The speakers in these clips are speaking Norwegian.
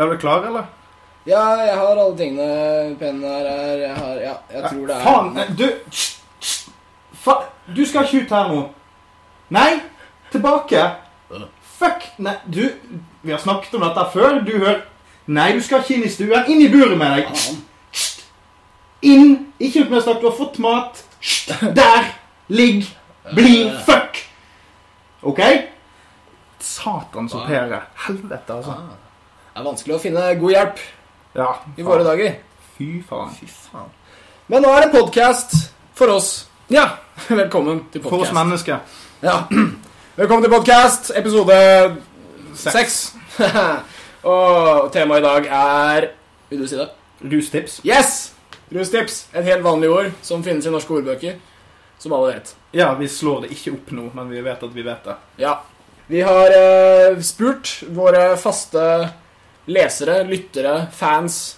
Er du klar, eller? Ja, jeg har alle tingene. Pennen her er Jeg har Ja, jeg tror det er Faen, du Fa Du skal ikke ut her nå. Nei, tilbake. Fuck. Nei, du Vi har snakket om dette før. Du hører Nei, du skal ikke inn i stuen. Inn i buret med deg. Faen. Inn. Ikke ut med snakk. Du har fått mat. Der. Ligg. Bli. Fuck. OK? Satans som pair. Helvete, altså. Er vanskelig å finne god hjelp Ja. i våre dager. Fy faen. Fy faen. Men nå er det podkast for oss. Ja, velkommen til For oss mennesker. Ja. Velkommen til podkast, episode Seks. seks. Og temaet i dag er Vil du si det? Rustips. Yes! Rustips. Et helt vanlig ord som finnes i norske ordbøker. Som alle vet. Ja, vi slår det ikke opp nå, men vi vet at vi vet det. Ja. Vi har eh, spurt våre faste lesere, lyttere, fans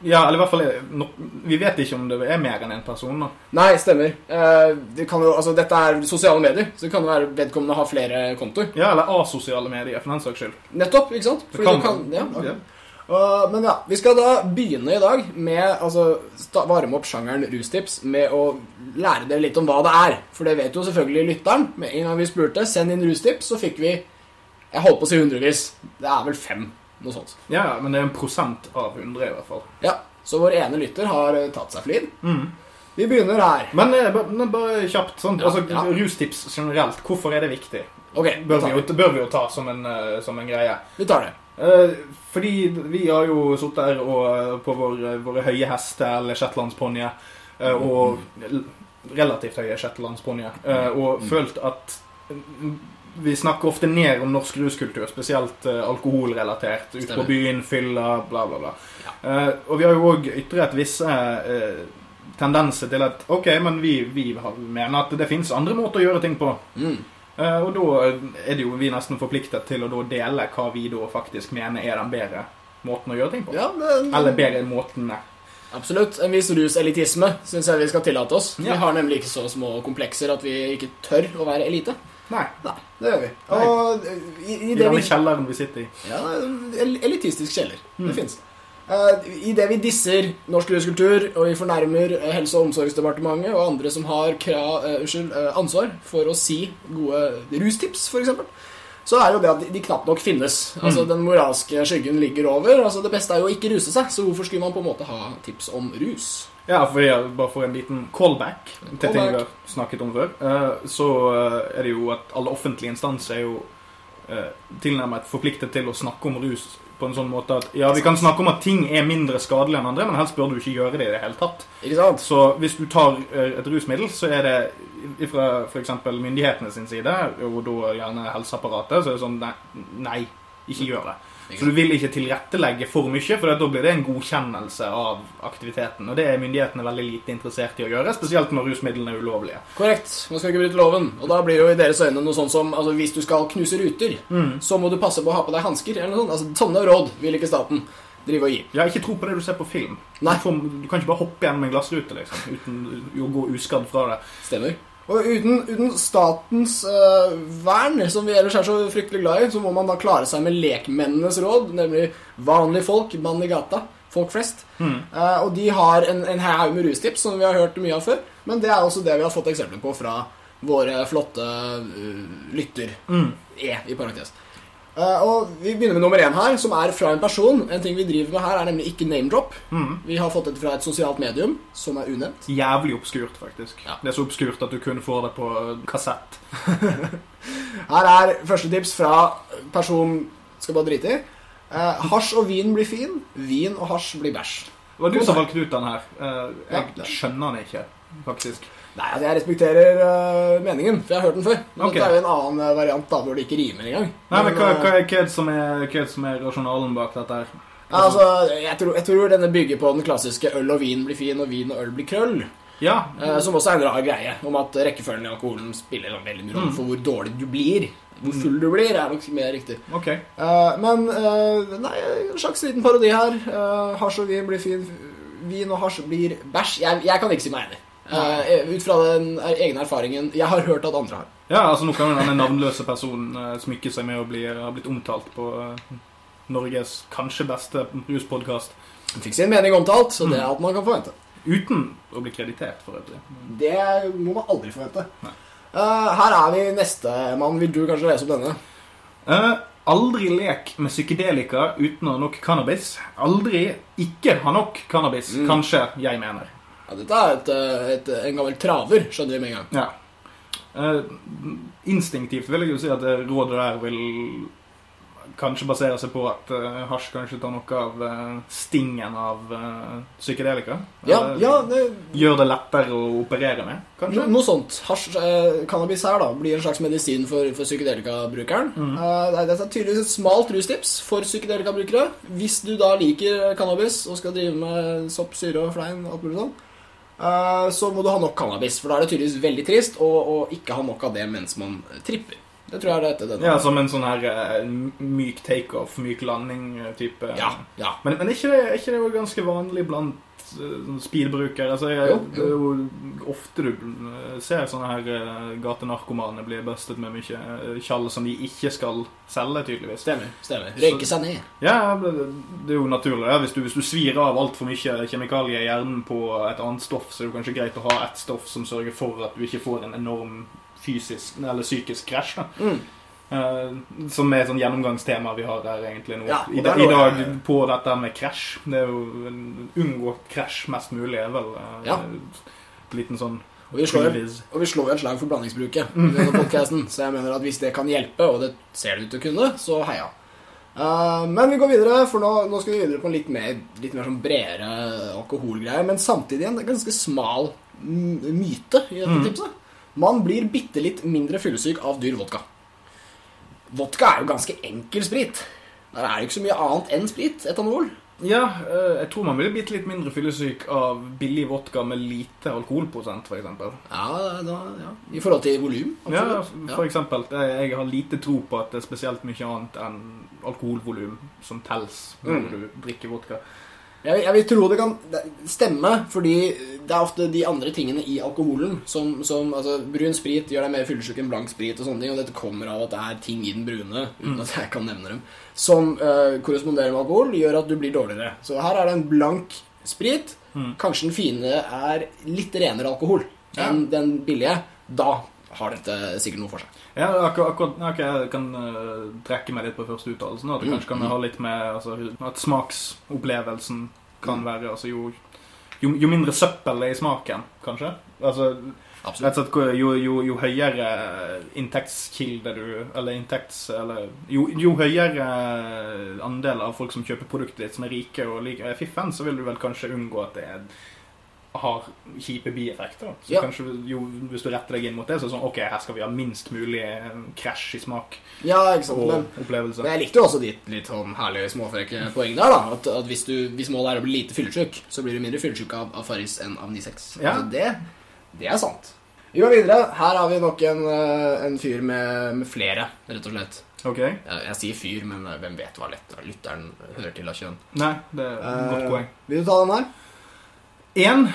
Ja, eller i hvert fall eh, Vi vet ikke om det er mer enn én person. da. Nei, stemmer. Eh, det kan jo, altså, dette er sosiale medier, så det kan jo være vedkommende har flere kontoer. Ja, Eller asosiale medier, for den saks skyld. Nettopp, ikke sant? Det Fordi kan, du ja, ja. Uh, men ja, vi skal da begynne i dag med altså varme opp sjangeren rustips med å lære dere litt om hva det er. For det vet jo selvfølgelig lytteren. Med en gang vi spurte 'send inn rustips', så fikk vi Jeg holdt på å si hundrevis. Det er vel fem. Noe sånt. Ja, men det er en prosent av 100 i hvert fall. Ja, Så vår ene lytter har eh, tatt seg flid. Mm. Vi begynner her. Men, eh, men bare kjapt, sånn, Ja, altså, ja. rustips generelt, hvorfor er det viktig? Okay, Bør vi jo, bør vi jo ta som en, eh, som en greie. vi tar det. Eh, fordi vi har jo sittet her og, på vår, våre høye hester, eller shetlandsponnier, eh, og l- relativt høye shetlandsponnier, eh, og følt at mm, vi snakker ofte ned om norsk ruskultur, spesielt eh, alkoholrelatert. Ut på byen, fylla, bla, bla, bla. Eh, og vi har jo òg ytret visse eh, tendenser til at OK, men vi, vi mener at det finnes andre måter å gjøre ting på. Mm. Eh, og da er det jo vi nesten forpliktet til å dele hva vi da faktisk mener er den bedre måten å gjøre ting på. Ja, men, Eller bedre måtene. Absolutt. En viss ruselitisme syns jeg vi skal tillate oss. Ja. Vi har nemlig ikke så små komplekser at vi ikke tør å være elite. Nei. Nei, det gjør vi. Og eh, i, i I det denne vi kjelleren vi sitter i. Ja, elitistisk kjeller. Mm. Det fins. I det vi disser norsk ruskultur, og vi fornærmer eh, Helse- og omsorgsdepartementet og andre som har kra, uh, unnskyld, uh, ansvar for å si gode rustips, f.eks., så er jo det at de, de knapt nok finnes. Altså Mm. Den moralske skyggen ligger over. Altså Det beste er jo å ikke ruse seg, så hvorfor skulle man på en måte ha tips om rus? Ja, for jeg, bare for en liten callback til ting vi har snakket om før, eh, så eh, er det jo at alle offentlige instanser er jo eh, tilnærmet forpliktet til å snakke om rus på en sånn måte at ja, vi kan snakke om at ting er mindre skadelig enn andre, men helst bør du ikke gjøre det i det hele tatt. Så hvis du tar et rusmiddel, så er det fra f.eks. myndighetene sin side, og da gjerne helseapparatet, så er det sånn nei, nei ikke gjør det. Så du vil ikke tilrettelegge for mye, for da blir det en godkjennelse av aktiviteten. Og det er myndighetene veldig lite interessert i å gjøre, spesielt når rusmidlene er ulovlige. Korrekt. Man skal ikke bryte loven. Og da blir jo i deres øyne noe sånt som altså, Hvis du skal knuse ruter, så må du passe på å ha på deg hansker. Eller noe sånt. Altså, sånne råd vil ikke staten drive og gi. Ja, ikke tro på det du ser på film. Nei. Du, får, du kan ikke bare hoppe gjennom en glassrute liksom, uten å gå uskadd fra det. Stemmer. Og uten, uten statens uh, vern, som vi ellers er så fryktelig glad i, så må man da klare seg med lekmennenes råd, nemlig vanlige folk, mann i gata, folk flest. Mm. Uh, og de har en, en haug med rustips, som vi har hørt mye av før, men det er også det vi har fått eksempler på fra våre flotte uh, lytter. Mm. E, i parentes. Eh, og Vi begynner med nummer én her, som er fra en person. En ting vi driver med her, er nemlig ikke name-drop. Mm. Vi har fått det fra et sosialt medium som er unevnt. Jævlig obskurt, faktisk. Ja. Det er så obskurt at du kun får det på kassett. Her er første tips fra person skal bare drite i. Eh, hasj og vin blir fin. Vin og hasj blir bæsj. Det var du som valgte ut den her. Eh. Jeg skjønner den ikke, faktisk. Nei, altså Jeg respekterer uh, meningen, for jeg har hørt den før. Men okay. det er jo en annen eh, variant da, hvor det ikke rimer engang. Nei, men hva, eh, hva, er, hva, er som er, hva som er rasjonalen bak dette her? ja, altså, jeg, tror, jeg tror denne bygger på den klassiske øl og vin blir fin, og vin og øl blir krøll. Ja, Uh, som også er en rar greie, om at rekkefølgen i alkoholen spiller en veldig mye rolle Mm. for hvor dårlig du blir. Hvor full du blir, er nok mer riktig. Okay. Uh, men uh, nei, en slags liten parodi her. Hasj og vin blir fin. Vin og hasj blir bæsj. Jeg, jeg kan ikke si meg enig. Eh, ut fra den egne erfaringen jeg har hørt at andre har. Ja, altså Nå kan den denne navnløse personen uh, smykke seg med å bli, ha blitt omtalt på, uh, Norges kanskje beste ruspodkast. Fikk sin mening omtalt, så det er alt man kan forvente. Uten å bli kreditert, for øvrig. Det må man aldri forvente. Her er vi nestemann. Vil du kanskje lese opp denne? Aldri lek med psykedelika uten å ha nok cannabis. Aldri ikke ha nok cannabis. Mm. Kanskje jeg mener. Ja, dette er et, eh, et, en gammel traver, skjønner vi med en gang. Ja. Eh, instinktivt vil jeg jo si at rådet der vil kanskje basere seg på at eh, hasj kanskje tar noe av eh, stingen av eh, psykedelika. Ja, ja det, Gjør det lettere å operere med, kanskje. no, noe sånt. Hasj, eh, cannabis her da blir en slags medisin for, for psykedelikabrukeren. Mm. Eh, det dette er tydeligvis et smalt rustips for psykedelikabrukere. Hvis du da liker cannabis og skal drive med sopp, syre og flein, alt mulig sånn, eh, så må du ha nok cannabis. For da er det tydeligvis veldig trist å ikke ha nok av det mens man tripper. Det tror jeg det heter. Ja, Som en sånn her eh, myk takeoff, myk landing-type. ja, ja. Men, men ikke det, er ikke det jo ganske vanlig blant uh, sånne speedbrukere? Altså, jeg, Jo, Det er jo ofte du eh, ser sånne her uh, gatenarkomane bli bustet med mye eh, tjall som de ikke skal selge, tydeligvis. Stemmer. stemmer. Røyke seg ned. Ja, det det er jo naturlig. Ja. Hvis, du, hvis du svir av altfor mye kjemikalier i hjernen på et annet stoff, så er det kanskje greit å ha et stoff som sørger for at du ikke får en enorm fysisk eller psykisk krasj. Mm. Uh, som er et sånn gjennomgangstema vi har her egentlig nå. Ja, I, da, I dag på dette med krasj. Det er jo Unngå krasj mest mulig er vel uh, Ja. en liten sånn Og vi slår, og vi slår et slag for blandingsbruket i denne podcasten, så jeg mener at hvis det kan hjelpe, og det ser det ut til å kunne, så heia. Uh, men vi går videre, for nå, nå skal vi videre på en litt mer, litt mer sånn bredere alkoholgreie. men samtidig en ganske smal myte i dette Mm. tipset. Man blir bitte litt mindre fyllesyk av dyr vodka. Vodka er jo ganske enkel sprit. Der er jo ikke så mye annet enn sprit. Etanol. Ja, eh, jeg tror man blir bitte litt mindre fyllesyk av billig vodka med lite alkoholprosent, f.eks. Ja, da, ja. I forhold til volum. Ja, f.eks. eksempel. Jeg jeg har lite tro på at det er spesielt mye annet enn alkoholvolum som telles når Mm. du drikker vodka. Jeg, jeg vil tro det kan stemme, fordi det er ofte de andre tingene i alkoholen som, som altså, Brun sprit gjør deg mer fyllesyk enn blank sprit, og sånne ting, og dette kommer av at det er ting i den brune, uten at jeg kan nevne dem, som uh, korresponderer med alkohol, gjør at du blir dårligere. Så her er det en blank sprit. Mm. Kanskje den fine er litt renere alkohol Ja. enn den billige. Da har dette sikkert noe for seg. Ja, akkurat, akkurat ok, Jeg kan uh, trekke meg litt på første uttalelsen. At det Mm, kanskje kan ha litt med altså, At smaksopplevelsen kan Mm. være altså, jo, jo, jo mindre søppel det er i smaken, kanskje. Altså, Absolutt. jo, jo, jo høyere inntektskilde du Eller inntekts... Eller jo, jo høyere andel av folk som kjøper produktet ditt, som er rike og liker fiffen, så vil du vel kanskje unngå at det er har kjipe bieffekter. Så Ja. kanskje jo, Hvis du retter deg inn mot det, så er det sånn Ok, her skal vi ha minst mulig eh, krasj i smak Ja, og Men opplevelse. Men jeg likte jo også ditt litt sånn herlige småfrekke poeng der, da. At, at hvis, du, hvis målet er å bli lite fyllesyk, så blir du mindre fyllesyk av, av Farris enn av 9-6. Ja. Altså, det, det er sant. Vi går videre. Her har vi nok en, eh, en fyr med, med flere, rett og slett. Ok? Jeg, jeg sier fyr, men eh, hvem vet hva lett lytteren hører til av kjønn. Nei, det er et godt poeng. Vil du ta den her? Én.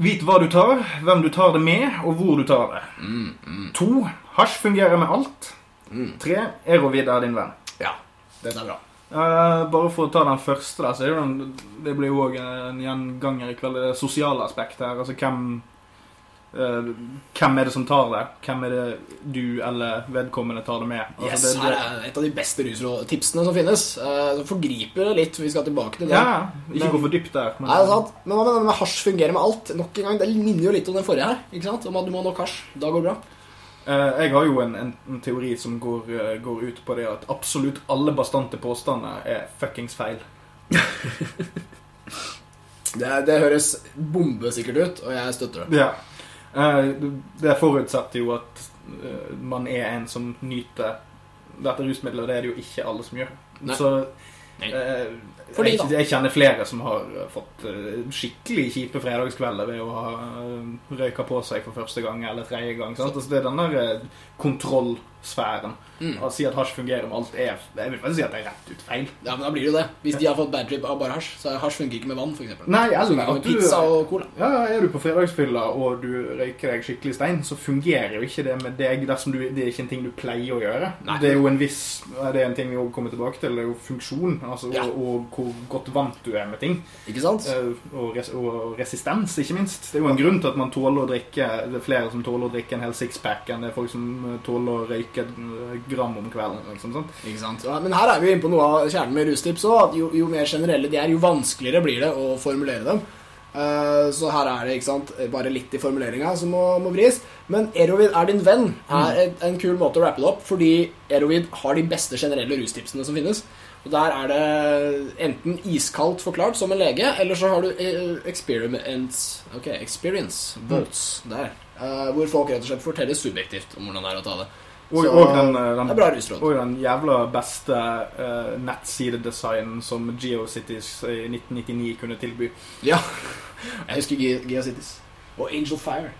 Vit hva du tar, hvem du tar det med, og hvor du tar det. Mm, mm, To. Hasj fungerer med alt. mm. Tre. Erovid er din venn. Ja, dette er bra. Uh, bare for å ta den første der, så det, det blir jo òg en gjenganger i kveld. Det sosiale aspektet her. Altså hvem Hvem er det som tar det? Hvem er det du eller vedkommende tar det med? Altså, Yes, det, her er et av de beste rusrådtipsene som finnes. Eh, så forgriper det litt, vi skal tilbake til det. Ja, ikke Men- gå for dypt der. Men, Nei, det er sant. Men hva med denne med hasj fungerer med alt? Nok en gang, Det minner jo litt om den forrige her. ikke sant? Om at du må ha nok hasj. Da går det bra. Eh, jeg har jo en, en, en teori som går, eh, går ut på det at absolutt alle bastante påstander er fuckings feil. Det, det høres bombesikkert ut, og jeg støtter det. Ja. Eh, det forutsetter jo at eh, man er en som nyter dette rusmiddelet, og det er det jo ikke alle som gjør. Nei. Så Nei. eh, Fordi jeg, jeg kjenner flere som har fått skikkelig kjipe fredagskvelder ved å ha røyka på seg for første gang eller tredje gang. Sant? Altså, det er den der kontroll hasjsfæren. Mm. Å si at hasj fungerer med alt, er Jeg vil faktisk si at det er rett ut feil. Ja, men da blir det jo det. Hvis de har fått bad trip av bare hasj, så hasj funker ikke med vann, eksempel. Nei, eller at du pizza og cola. Ja, Er du på fredagsfylla og du røyker deg skikkelig stein, så fungerer jo ikke det med deg dersom du, det er ikke en ting du pleier å gjøre. Nei. Det er jo en viss Det er en ting vi også kommer tilbake til, det er jo funksjon. Altså, Ja. og, og hvor godt vant du er med ting. Ikke sant? Eh, Og, res og resistens, ikke minst. Det er jo en grunn til at man tåler å drikke Det er flere som tåler å drikke en hel sixpack enn det er folk som eh, tåler å røyke et gram om kvelden. Liksom, sant? Ikke sant? Ja, men her er vi jo inne på noe av kjernen med rustips òg. Jo, jo mer generelle de er, jo vanskeligere blir det å formulere dem. Eh, så her er det ikke sant, bare litt i formuleringa som må, må vris. Men Erovid er din venn er Mm. et, en kul måte å rappe det opp, fordi Erovid har de beste generelle rustipsene som finnes. Og Der er det enten iskaldt forklart som en lege, eller så har du eh, experiments Ok, experience votes der. eh, hvor folk rett og slett forteller subjektivt om hvordan det er å ta det. Og, Så, og den, eh, den. Og den jævla beste uh, nettsidedesignen som GeoCities i 1999 kunne tilby. Ja. Jeg husker Ge- Geocities. Og Angel Fire.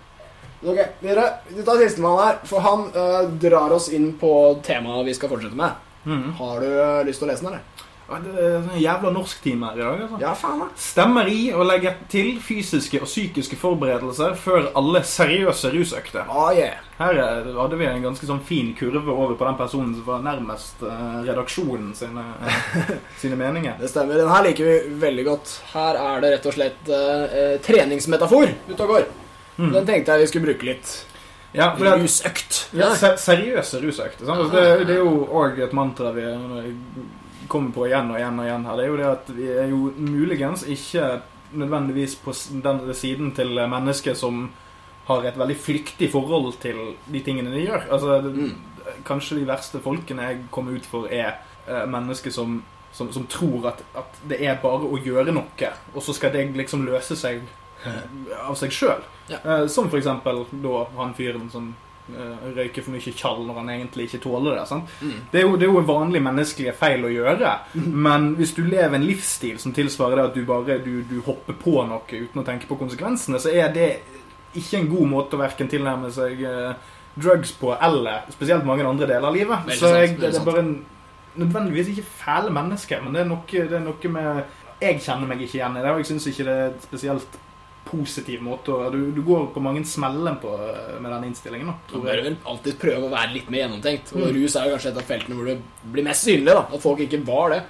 Ok, videre. Vi tar sistemann her, for han uh, drar oss inn på temaet vi skal fortsette med. Har du uh, lyst til å lese den, eller? Det er en jævla norsktime her i dag. altså. Ja, faen da. Stemmer i å legge til fysiske og psykiske forberedelser før alle seriøse rusøkter. Ah, yeah. Her er- hadde vi en ganske sånn fin kurve over på den personen som var nærmest eh, redaksjonen sine, sine meninger. Det stemmer. Den her liker vi veldig godt. Her er det rett og slett eh, treningsmetafor ute og går. Mm. Den tenkte jeg vi skulle bruke litt. Ja, det, Rusøkt. ja, seriøse rusøkter. Altså, det, det er jo òg et mantra vi kommer på igjen og igjen og igjen her. Det er jo det at vi er jo muligens ikke nødvendigvis på den siden til mennesker som har et veldig flyktig forhold til de tingene de gjør. Altså, Mm. Kanskje de verste folkene jeg kommer ut for, er eh, mennesker som, som, som tror at, at det er bare å gjøre noe, og så skal det liksom løse seg av seg sjøl. Ja. Eh, som for eksempel da han fyren som røyker for mye tjall når han egentlig ikke tåler det. Mm. Det, er jo, det er jo vanlige menneskelige feil å gjøre, men hvis du lever en livsstil som tilsvarer det at du bare du, du hopper på noe uten å tenke på konsekvensene, så er det ikke en god måte å verken tilnærme seg eh, drugs på eller spesielt mange andre deler av livet. Veldig så sant, veldig det er bare en, nødvendigvis ikke fæle mennesker, men det er, noe, det er noe med Jeg kjenner meg ikke igjen i det, og jeg syns ikke det er spesielt positiv måte og du, du går på mange smeller på med den innstillingen. Da, Du tror bør jeg. vel alltid prøve å være litt mer gjennomtenkt. Og Mm. rus er jo kanskje et av feltene hvor det blir mest synlig. da, At folk ikke var det.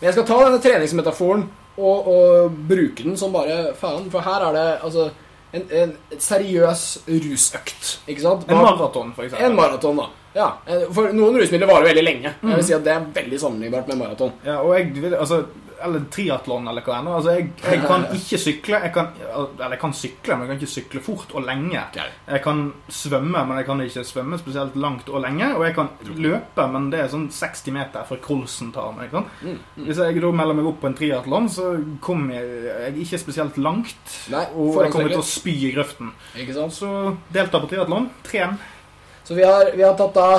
Men jeg skal ta denne treningsmetaforen og, og bruke den som bare faen. For her er det altså en, en seriøs rusøkt. Ikke sant? En maraton, for eksempel. En maraton, da. Ja, For noen rusmidler varer veldig lenge. Jeg Mm. vil si at Det er veldig sammenlignbart med maraton. Ja, og jeg vil, altså Eller triatlon, eller hva enn. Altså, jeg, jeg kan ikke sykle. Jeg kan, eller jeg kan sykle, men jeg kan ikke sykle fort og lenge. Jeg kan svømme, men jeg kan ikke svømme spesielt langt og lenge. Og jeg kan løpe, men det er sånn 60 meter fra kolsen tar meg. Mm. Hvis jeg da melder meg opp på en triatlon, så kommer jeg, jeg ikke spesielt langt. Nei, Og jeg kommer til å spy i grøften. Så delta på triatlon. Tren. Så vi har, vi har tatt da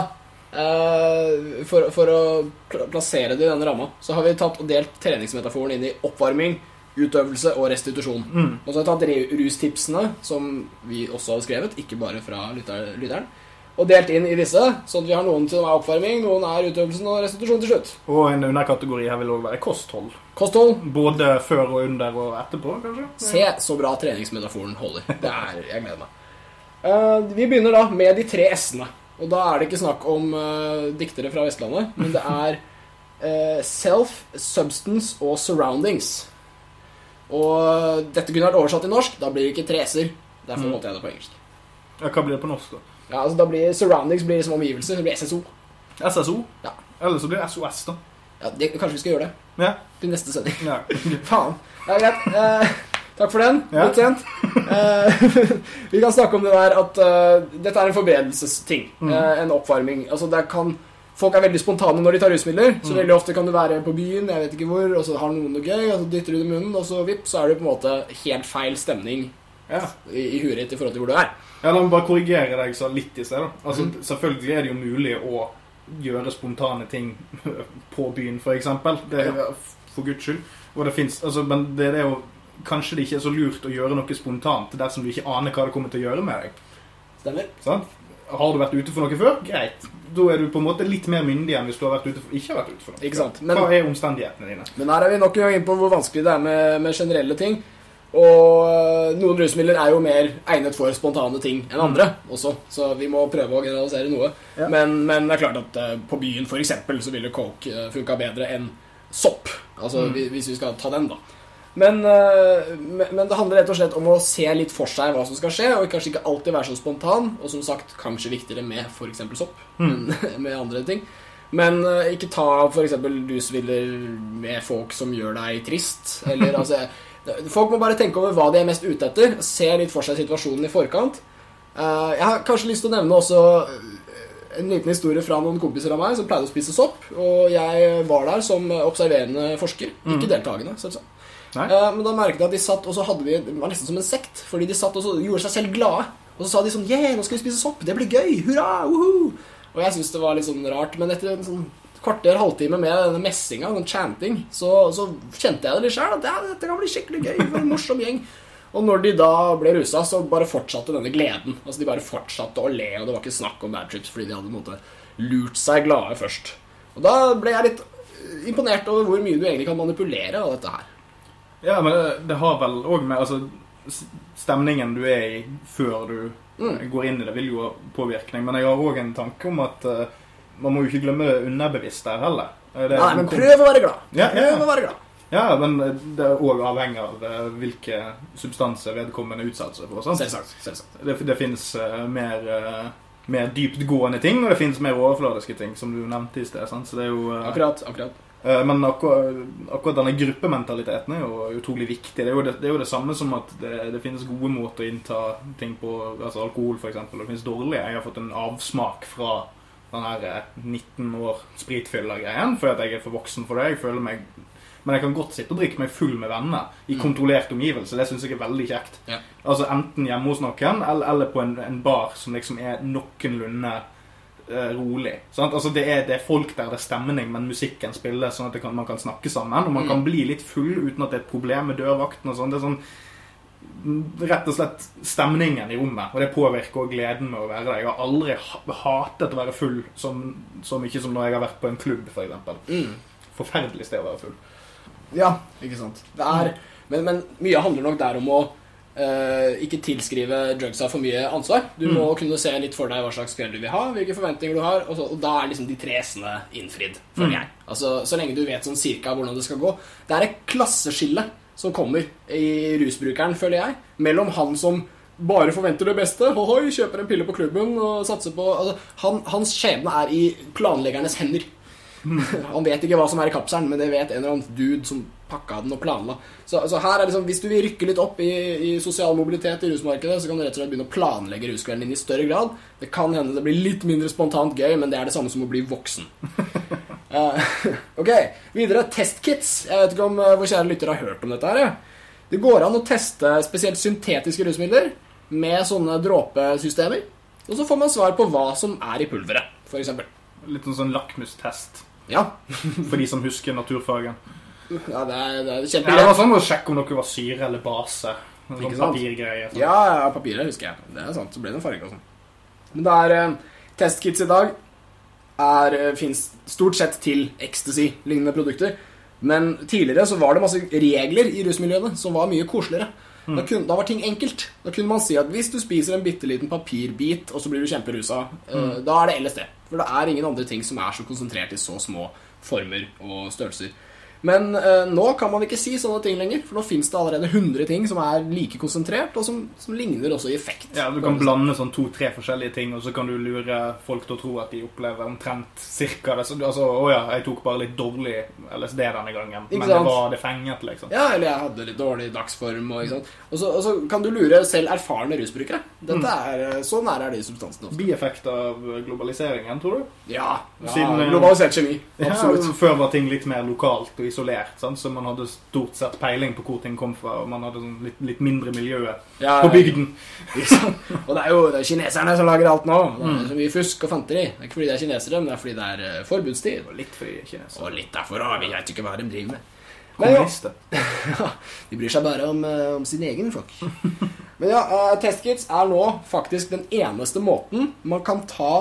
eh, for, for å plassere det i denne ramma, så har vi tatt og delt treningsmetaforen inn i oppvarming, utøvelse og restitusjon. Mm. Og så har vi tatt rustipsene, som vi også har skrevet, ikke bare fra lytter, lytteren, og delt inn i disse, sånn at vi har noen som er oppvarming, noen er utøvelsen og restitusjon til slutt. Og en underkategori her vil òg være kosthold. Kosthold. Både før og under og etterpå, kanskje. Se så bra treningsmetaforen holder. Det er, jeg gleder meg. Uh, vi begynner da med de tre S-ene. Og da er det ikke snakk om uh, diktere fra Vestlandet, men det er uh, self, substance og surroundings. Og dette kunne vært oversatt til norsk. Da blir det ikke treser. Derfor Mm. måtte jeg det på engelsk. Ja, hva blir det på norsk, da? Ja, altså da blir Surroundings blir liksom omgivelser. Det blir SSO. SSO? Ja. Eller så blir det SOS, da. Ja, det, kanskje vi skal gjøre det Ja. til neste sending. ja. Faen. Det Ja, greit. Eh, takk for den. Ja. Litt sent. Eh, vi kan snakke om det der at uh, dette er en forberedelsesting. Mm. Eh, en oppvarming. Altså, det kan, folk er veldig spontane når de tar rusmidler. Så Mm. veldig ofte kan du være på byen, jeg vet ikke hvor, og så har noen noe gøy, og så dytter du det i munnen, og så vipp, så er du på en måte helt feil stemning ja. i, i huet ditt i forhold til hvor du er. Ja, La meg bare korrigere deg så litt i sted. Altså, mm. Selvfølgelig er det jo mulig å gjøre spontane ting på byen, f.eks. For, for guds skyld. Det finnes, altså, men det er jo kanskje det ikke er så lurt å gjøre noe spontant dersom du ikke aner hva det kommer til å gjøre med deg. Stemmer? Sånn? Har du vært ute for noe før? Greit. Da er du på en måte litt mer myndig enn hvis du har vært ute for, ikke har vært ute for noe. Ikke sant? Men, Hva er omstendighetene dine? Men her er vi nok en gang inne på hvor vanskelig det er med, med generelle ting. Og øh, noen rusmidler er jo mer egnet for spontane ting enn andre også, så vi må prøve å generalisere noe. Ja. Men, men det er klart at øh, på byen eksempel så ville coke uh, funka bedre enn sopp. Altså Mm. hvis vi skal ta den, da. Men, øh, men men det handler rett og slett om å se litt for seg hva som skal skje, og kanskje ikke alltid være så spontan. Og som sagt, kanskje viktigere med f.eks. sopp mm. med andre ting. Men øh, ikke ta f.eks. Lusviller med folk som gjør deg trist. Eller altså Folk må bare tenke over hva de er mest ute etter. Se litt for seg situasjonen i forkant. Eh, jeg har kanskje lyst til å nevne også eh, en liten historie fra noen kompiser av meg som pleide å spise sopp. Og jeg var der som observerende forsker. Ikke deltakende, selvsagt. Eh, men da merket jeg at de satt, og så hadde vi Det var nesten som en sekt. Fordi de satt og gjorde seg selv glade. Og så sa de sånn Yeah, nå skal vi spise sopp! Det blir gøy! Hurra! Woohoo! Og jeg syntes det var litt sånn rart. Men etter en sånn kvarter, halvtime med denne messinga, den chanting, så, så kjente jeg det litt sjøl. At ja, dette kan bli skikkelig gøy. For en morsom gjeng. Og når de da ble rusa, så bare fortsatte denne gleden. Altså De bare fortsatte å le, og det var ikke snakk om bad trips fordi de hadde på en måte lurt seg glade først. Og da ble jeg litt imponert over hvor mye du egentlig kan manipulere av dette her. Ja, men det, det har vel òg med altså, Stemningen du er i før du Mm. går inn i det, vil jo ha påvirkning. Men jeg har òg en tanke om at uh, man må jo ikke glemme det underbevisste her heller. Eh, det- Nei, men prøv å være glad. Ja, ja, ja. Prøv å være glad. Ja, men det er òg avhengig av eh, hvilke substanser vedkommende utsetter seg for. Sant? Selvsagt. selvsagt. Det, det finnes uh, mer, uh, mer dyptgående ting, og det finnes mer overfladiske ting, som du nevnte i sted. Sant? Så det er jo, eh, Akkurat. akkurat. Eh, men akkurat, akkurat denne gruppementaliteten er jo utrolig viktig. Det er jo det, det, er jo det samme som at det, det finnes gode måter å innta ting på, altså alkohol f.eks., og det finnes dårlige. Jeg har fått en avsmak fra den her eh, 19 år spritfylla-greien, fordi at jeg er for voksen for det. Jeg føler meg men jeg kan godt sitte og drikke meg full med venner i kontrollert omgivelse. Det syns jeg er veldig kjekt. Ja. Altså Enten hjemme hos noen, eller, eller på en, en bar som liksom er noenlunde eh, rolig. Sant? Altså det er, det er folk der, det er stemning, men musikken spiller sånn at kan, man kan snakke sammen. Og man Mm. kan bli litt full uten at det er et problem med dørvakten og sånn. Det er sånn mm, rett og slett stemningen i rommet, og det påvirker òg gleden med å være der. Jeg har aldri hatet å være full som, så mye som når jeg har vært på en klubb, f.eks. Mm. Forferdelig sted å være full. Ja, ikke sant. Det er, men, men mye handler nok der om å eh, ikke tilskrive drugsa for mye ansvar. Du Mm. må kunne se litt for deg hva slags kveld du vil ha, hvilke forventninger du har, og, så, og da er liksom de tre s-ene innfridd, føler Mm. jeg. Altså, Så lenge du vet sånn cirka hvordan det skal gå. Det er et klasseskille som kommer i rusbrukeren, føler jeg, mellom han som bare forventer det beste, hohoi, kjøper en pille på klubben og satser på altså, han, Hans skjebne er i planleggernes hender. Han vet ikke hva som er i kapselen, men det vet en eller annen dude som pakka den og planla. Så, så her er liksom, Hvis du vil rykke litt opp i, i sosial mobilitet i rusmarkedet, så kan du rett og slett begynne å planlegge ruskvelden din i større grad. Det kan hende det blir litt mindre spontant gøy, men det er det samme som å bli voksen. uh, ok, videre. Testkits. Jeg vet ikke om uh, vår kjære lytter har hørt om dette. her ja. Det går an å teste spesielt syntetiske rusmidler med sånne dråpesystemer. Og så får man svar på hva som er i pulveret, f.eks. Litt sånn, lakmustest Ja. for de som husker naturfagen. Ja, det er, det er Ja, det var sånn å sjekke om noe var syre eller base. En Ikke sånn sant? papirgreie. Sånn. Ja, ja, papiret husker jeg. Det er sant, så ble det en farge og sånn. Men det er eh, testkits i dag er, eh, finnes stort sett til ecstasy-lignende produkter. Men tidligere så var det masse regler i rusmiljøene som var mye koseligere. Da, kun, da var ting enkelt. Da kunne man si at hvis du spiser en bitte liten papirbit, og så blir du kjemperusa, eh, da er det LSD. For det er ingen andre ting som er så konsentrert i så små former og størrelser. Men eh, nå kan man ikke si sånne ting lenger, for nå fins det allerede 100 ting som er like konsentrert, og som, som ligner også i effekt. Ja, Du kan blande sånn to-tre forskjellige ting, og så kan du lure folk til å tro at de opplever omtrent cirka det. Så, altså, å ja, jeg tok bare litt dårlig LSD denne gangen, men det var det fenget, liksom. Ja, eller jeg hadde litt dårlig dagsform. Og, og, så, og så kan du lure selv erfarne rusbrukere. Dette er, eh, Så nære er det i substansen også. Bieffekt av globaliseringen, tror du? Ja, ja Siden, eh, globalisert kjemi. Absolutt. Ja, før var ting litt mer lokalt og isolert, sant? så man hadde stort sett peiling på hvor ting kom fra, og man hadde sånn litt, litt mindre miljøet Ja, på bygden. Og det er jo det er kineserne som lager alt nå. Det er så mye fusk og fanteri. Det er ikke fordi det er kinesere, men det er fordi det er eh, forbudstid. Og litt fordi kinesere. Og litt derfor òg. Vi vet ikke hva de driver med. Men ja. De bryr seg bare om, eh, om sin egen flokk. Men ja, eh, testkits er nå faktisk den eneste måten man kan ta,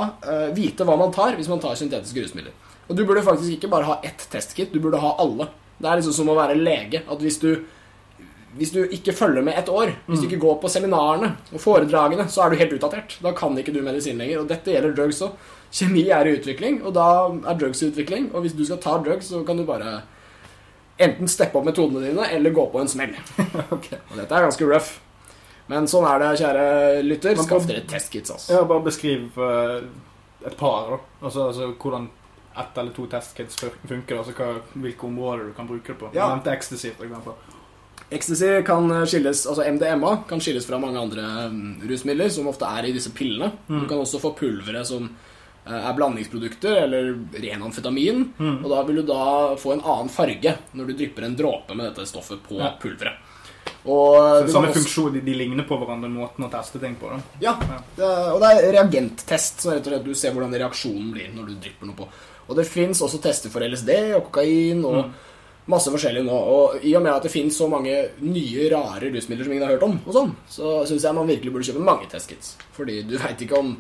vite hva man tar hvis man tar syntetiske rusmidler. Og du burde faktisk ikke bare ha ett testkit, du burde ha alle. Det er liksom som å være lege. At hvis du, hvis du ikke følger med et år, hvis du ikke går på seminarene og foredragene, så er du helt utdatert. Da kan ikke du medisin lenger. Og dette gjelder drugs òg. Kjemi er i utvikling, og da er drugs i utvikling. Og hvis du skal ta drugs, så kan du bare enten steppe opp metodene dine eller gå på en smell. okay. Og dette er ganske rough. Men sånn er det, kjære lytter. Skaff dere testkits, altså. Ja, bare beskriv uh, et par, da. Altså, altså hvordan ett eller to testkits fun- funker. Altså hva, hvilke områder du kan bruke det på. Ja. Nevnte ecstasy, eksempel. Ecstasy kan skilles, altså MDMA kan skilles fra mange andre mm, rusmidler, som ofte er i disse pillene. Mm. Du kan også få pulvere som eh, er blandingsprodukter, eller ren amfetamin. Mm. Og da vil du da få en annen farge når du drypper en dråpe med dette stoffet på Ja. pulveret. Og Så du samme også- funksjon, de, de ligner på hverandre måten å teste ting på. da. Ja, det er, og det er reagenttest, så rett og slett du ser hvordan reaksjonen blir når du drypper noe på. Og det fins også tester for LSD og kokain og Mm. masse forskjellig nå. Og i og med at det fins så mange nye, rare rusmidler som ingen har hørt om, og sånn, så syns jeg man virkelig burde kjøpe mange testkits. Fordi du veit ikke om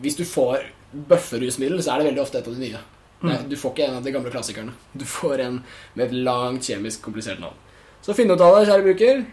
Hvis du får bøfferusmiddel, så er det veldig ofte et av de nye. Nei, du får ikke en av de gamle klassikerne. Du får en med et langt kjemisk komplisert navn. Så finn ut av det, kjære bruker.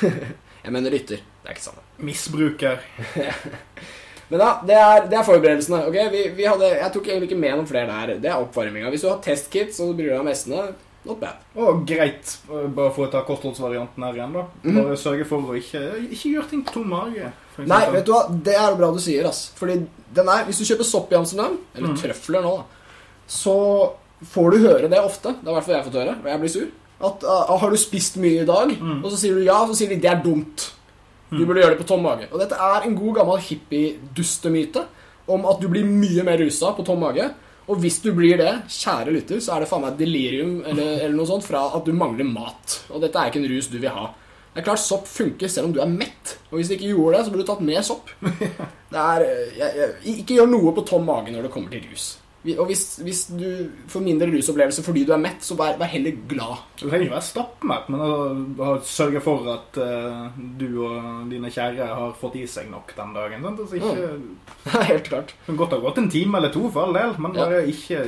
jeg mener lytter. Det er ikke sant. Misbruker. Men ja, det er, det er forberedelsene. ok? Vi, vi hadde, jeg tok egentlig ikke med noen flere der. Det er oppvarminga. Hvis du har testkits og du bryr deg om hestene, not bad. Og greit, eh, bare for å ta kostholdsvarianten her igjen, da. Mhm. Bare sørge for å ikke Ikke gjøre ting tom mage. Nei, vet du hva? Det er bra du sier, ass. Fordi den er, hvis du kjøper sopp i Amsterdam, eller Mm. trøfler nå, da, så får du høre det ofte. Det har i hvert fall jeg fått høre, og jeg blir sur. At uh, 'Har du spist mye i dag?' Mm. Og så sier du ja, så sier de 'Det er dumt'. Du burde gjøre det på tom mage. Og dette er en god gammel hippie-dustemyte om at du blir mye mer rusa på tom mage. Og hvis du blir det, kjære lytter, så er det faen meg delirium eller, eller noe sånt fra at du mangler mat. Og dette er ikke en rus du vil ha. Det er klart Sopp funker selv om du er mett. Og hvis du ikke gjorde det, så burde du tatt mer sopp. Det er, eh, jeg, jeg, ikke gjør noe på tom mage når det kommer til rus. Og hvis, hvis du får mindre rusopplevelse fordi du er mett, så vær, vær heller glad. Du trenger ikke være stappmett, men å, å sørge for at uh, du og dine kjære har fått i seg nok den dagen. Sant? Altså, ikke, er helt klart. Det å ha gått en time eller to, for all del, men Ja. bare ikke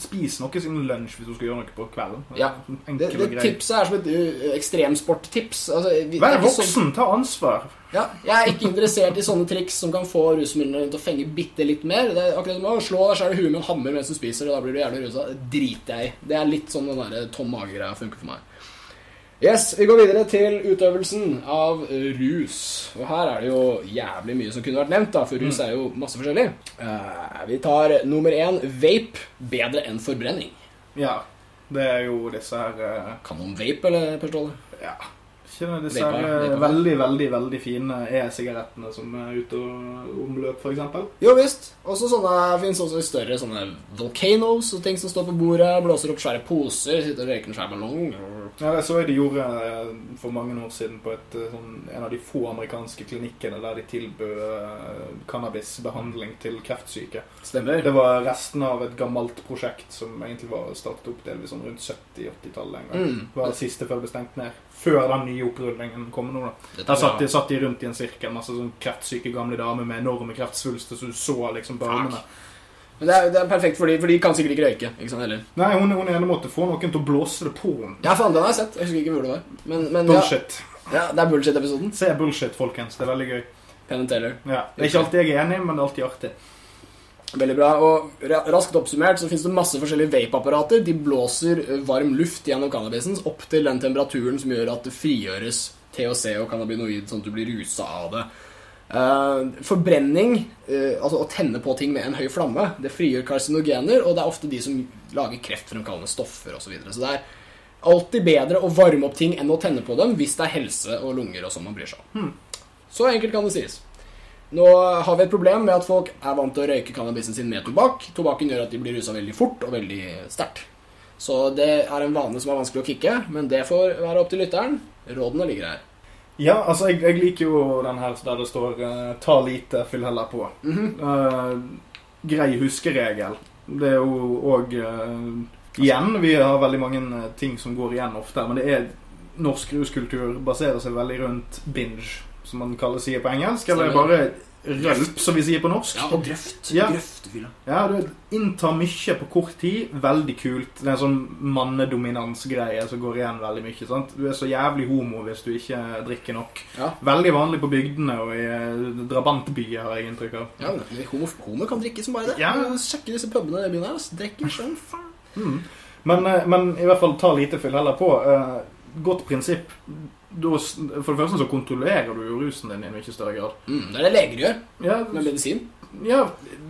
spis noe siden lunsj hvis du skal gjøre noe på kvelden. Ja. Det, det tipset er som et uh, ekstremsporttips. Altså, vi- Vær voksen, sånn- voksen, ta ansvar. Ja, jeg er ikke interessert i sånne triks som kan få rusmidlene til å fenge bitte litt mer. Det er akkurat som å slå deg sjøl i huet med en hammer mens du spiser, og da blir du jævlig rusa. Det driter jeg i. Det er litt sånn den derre tom mage-greia funker for meg. Yes, Vi går videre til utøvelsen av rus. Og her er det jo jævlig mye som kunne vært nevnt, da, for rus er jo masse forskjellig. Eh, vi tar nummer én vape. Bedre enn forbrenning. Ja. Det er jo disse her eh, Kan noen vape, eller, Per Ståle? Ja. Ikke det, disse eh, veldig, veldig veldig fine e-sigarettene som er ute og omløp, f.eks. Jo visst. Også sånne fins også i større sånne volcanoes og ting som står på bordet. Blåser opp svære poser, sitter og røyker en svær ballong. Ja, jeg så de gjorde eh, for mange år siden på et, eh, sånn, en av de få amerikanske klinikkene der de tilbød eh, cannabisbehandling til kreftsyke. Stemmer. Det var resten av et gammelt prosjekt som egentlig var startet opp delvis sånn rundt 70-80-tallet en gang. Mm. Det var det siste før det ble stengt ned. Før den nye opprullingen kom nå, da. Der er satt de, satt de rundt i en sirkel, masse sånn kreftsyke gamle damer med enorme kreftsvulster, så du så liksom Fuck. Men det er, det er perfekt for de, for de kan sikkert ikke røyke. Ikke sant, heller. Nei, hun, hun ene måtte få noen til å blåse det på henne. Ja, faen, den har jeg sett. Jeg husker ikke hvor det var. Men, men Bullshit. ja, det er bullshit-episoden. Se bullshit, folkens. Det er veldig gøy. Penn Taylor. Ja. Det er ikke alltid jeg er enig, men det er alltid artig. Veldig bra. Og raskt oppsummert så finnes det masse forskjellige vape-apparater. De blåser varm luft gjennom cannabisen opp til den temperaturen som gjør at det frigjøres THC og cannabinoid, sånn at du blir rusa av det. Eh, forbrenning, eh, altså å tenne på ting med en høy flamme, det frigjør karsinogener, og det er ofte de som lager kreftfremkallende stoffer osv. Så, videre. så det er alltid bedre å varme opp ting enn å tenne på dem hvis det er helse og lunger og sånn man bryr seg om. Så enkelt kan det sies. Nå har vi et problem med at folk er vant til å røyke cannabisen sin med tobakk. Tobakken gjør at de blir rusa veldig fort og veldig sterkt. Så det er en vane som er vanskelig å kicke, men det får være opp til lytteren. Rådene ligger her. Ja, altså, jeg, jeg liker jo den her der det står eh, 'ta lite, fyll heller på'. Mm -hmm. uh, grei huskeregel. Det er jo òg Igjen, vi har veldig mange ting som går igjen ofte, men det er norsk ruskultur baserer seg veldig rundt binge, som man kaller sier på engelsk, eller bare rølp, som vi sier på norsk. Ja, og grøft. Ja. Grøftefylla. Ja, du inntar mye på kort tid. Veldig kult. Det er en sånn mannedominansgreie som går igjen veldig mye. sant? Du er så jævlig homo hvis du ikke drikker nok. Ja. Veldig vanlig på bygdene og i eh, drabantbyer, har jeg inntrykk av. Ja, homo, homo kan drikke som bare det. Ja. Sjekke disse pubene i byen her. Drikker som faen. Mm. Men, eh, men i hvert fall ta lite fyll heller på. Eh, Godt prinsipp. Da For det første så kontrollerer du jo rusen din i en mye større grad. Mm, det er det leger gjør Ja, med medisin. ja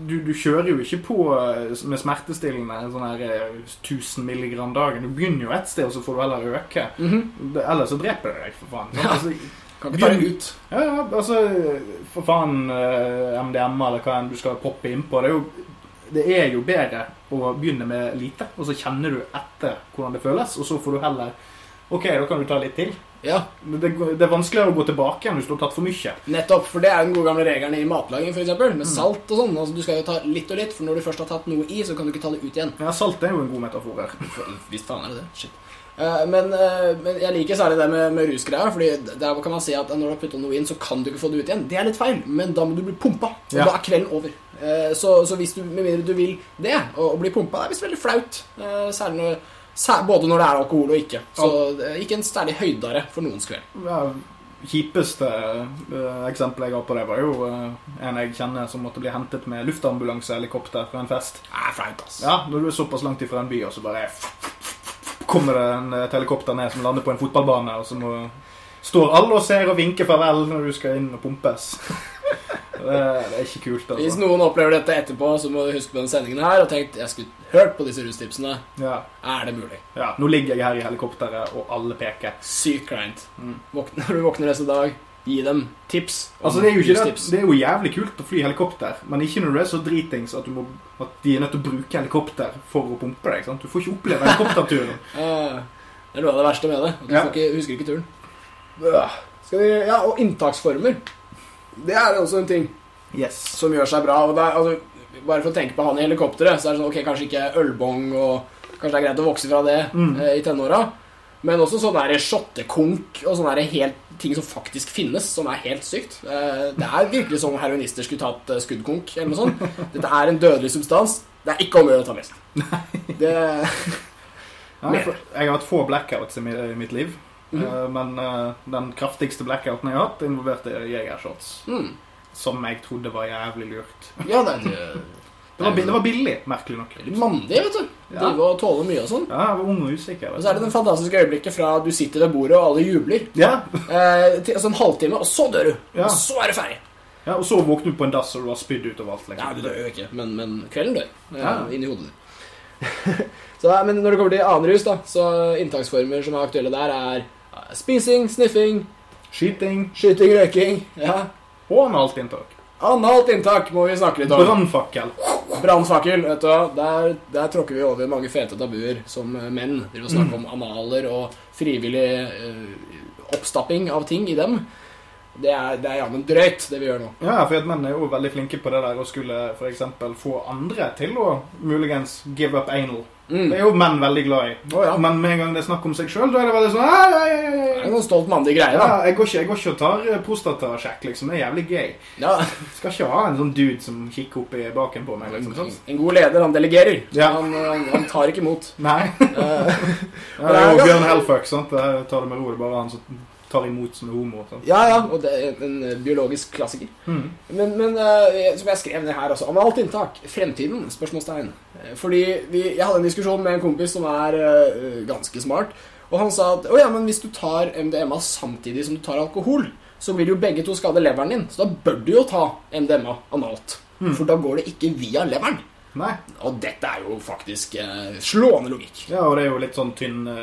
du, du kjører jo ikke på eh, med smertestillende sånn her eh, 1000 milligram dagen. Du begynner jo et sted, og så får du heller øke. Det, ellers så dreper det deg, for faen. Ja. Altså, Kan ikke ta det ut. Ja, ja, altså For faen eh, MDMA eller hva enn du skal poppe innpå. Det er jo det er jo bedre å begynne med lite, og så kjenner du etter hvordan det føles, og så får du heller Ok, da kan du ta litt til. Ja, Det, det er vanskeligere å gå tilbake igjen hvis du har tatt for mye. nettopp. For det er den gode gamle regelen i matlaging, f.eks. Med salt og sånn. Altså, du skal jo ta litt og litt, for når du først har tatt noe i, så kan du ikke ta det ut igjen. Ja, Salt er jo en god metafor her. Visst faen er det det. Shit. Eh, men, eh, men jeg liker særlig det med, med rusgreier. Fordi der kan man si at når du har putta noe inn, så kan du ikke få det ut igjen. Det er litt feil, men da må du bli pumpa. Og Ja. da er kvelden over. Eh, så, så hvis du, med mindre du vil det, å, bli pumpa, det er visst veldig flaut. Særlig når, både når det er alkohol og ikke. Så det er ikke en særlig høydare for noens kveld. Ja, kjipeste Eksempel eksempelet jeg har på det, var jo eh, en jeg kjenner som måtte bli hentet med luftambulansehelikopter fra en fest. Det er flaut, ass. Ja, når du er såpass langt ifra en by, og så bare kommer det en, et helikopter ned som lander på en fotballbane, og så må, står alle og ser og vinker farvel når du skal inn og pumpes. Det, er ikke kult, Hvis altså. noen opplever dette etterpå, så må du huske på den sendingen her og tenkt jeg skulle hørt på disse rustipsene. Ja, Er det mulig? ja. Nå ligger jeg her i helikopteret, og alle peker. Sykt kleint. Mm. Når du våkner neste dag, gi dem tips. Altså, det er, jo det, det er jo jævlig kult å fly helikopter, men ikke når du er så dritings at, du må, at de er nødt til å bruke helikopter for å pumpe deg. sant? Du får ikke oppleve helikopterturen. Det er noe av det verste med det. At du Ja. ikke, husker ikke turen. Skal vi, ja, Og inntaksformer. Det er også en ting Yes. som gjør seg bra. Og er, altså, bare for å tenke på han i helikopteret, så er det sånn, ok, kanskje ikke ølbong, og kanskje det er greit å vokse fra det Mm. eh, i tenåra. Men også sånn shottekonk og sånne ting som faktisk finnes, som er helt sykt. Eh, det er virkelig som om heroinister skulle tatt eh, skuddkonk eller noe sånt. Dette er en dødelig substans. Det er ikke om å gjøre å ta mest. Det, Ja, jeg, jeg har hatt få blackouts i mitt liv. Eh, Men eh, den kraftigste blackouten jeg har hatt, involverte jegershots. mm. Som jeg trodde var jævlig lurt. Ja, det er det, Det var, det var billig, merkelig nok. veldig mandig, vet du. Ja. Drive og tåle mye og sånn. Ja, jeg var ung og usikker. Og så er det du. den fantastiske øyeblikket fra du sitter ved bordet og alle jubler. ja, Eh, til, altså en halvtime, og så dør du. Ja. Og så er det ferdig. ja, Og så våkner du på en dass og du har spydd utover alt. Ja, Liksom. du dør jo ikke, men, men kvelden dør. ja, Ja. Inni hodet ditt. så, men når det kommer til annen rus, da, så inntaksformer som er aktuelle der, er eh, spising, sniffing, Skyting skyting, røyking. Ja. og analt inntak. Analt inntak må vi snakke litt om. Brannfakkel. Brannfakkel. vet du hva. Der, der tråkker vi over mange fete tabuer som menn. menn. Driver og snakker om analer og frivillig eh, oppstapping av ting i dem. Det er, det er jammen drøyt, det vi gjør nå. Ja, for at menn er jo veldig flinke på det der å skulle eksempel få andre til å muligens give up anal. Mm. Det er jo menn veldig glad i. Oh, ja. Men med en gang det er snakk om seg sjøl, da er det veldig sånn ei, ei, ja, ja, Det er ja. en sånn stolt mandig greie, Ja, da. jeg går ikke, jeg går ikke og tar eh, prostatasjekk, liksom. Det er jævlig gay. Ja. Skal ikke ha en sånn dude som kikker opp i baken på meg, liksom. En, en god leder, han delegerer. Ja. Han, han, han tar ikke imot. Nei. uh, Ja, det er jo Bjørn Hellfuck, sant. Jeg tar det med ro. Det er bare han som tar imot som homo. Sant? ja, ja, og det er en eh, biologisk klassiker. Mm. Men, men uh, som jeg skrev ned her også, analt inntak. Fremtiden? Spørsmålstegn. Fordi vi, jeg hadde en diskusjon med en kompis som er uh, ganske smart. Og han sa at oh, ja, men hvis du tar MDMA samtidig som du tar alkohol, så vil jo begge to skade leveren din. Så da bør du jo ta MDMA analt. For da går det ikke via leveren. Nei. Og dette er jo faktisk eh, slående logikk. Ja, og det er jo litt sånn tynne,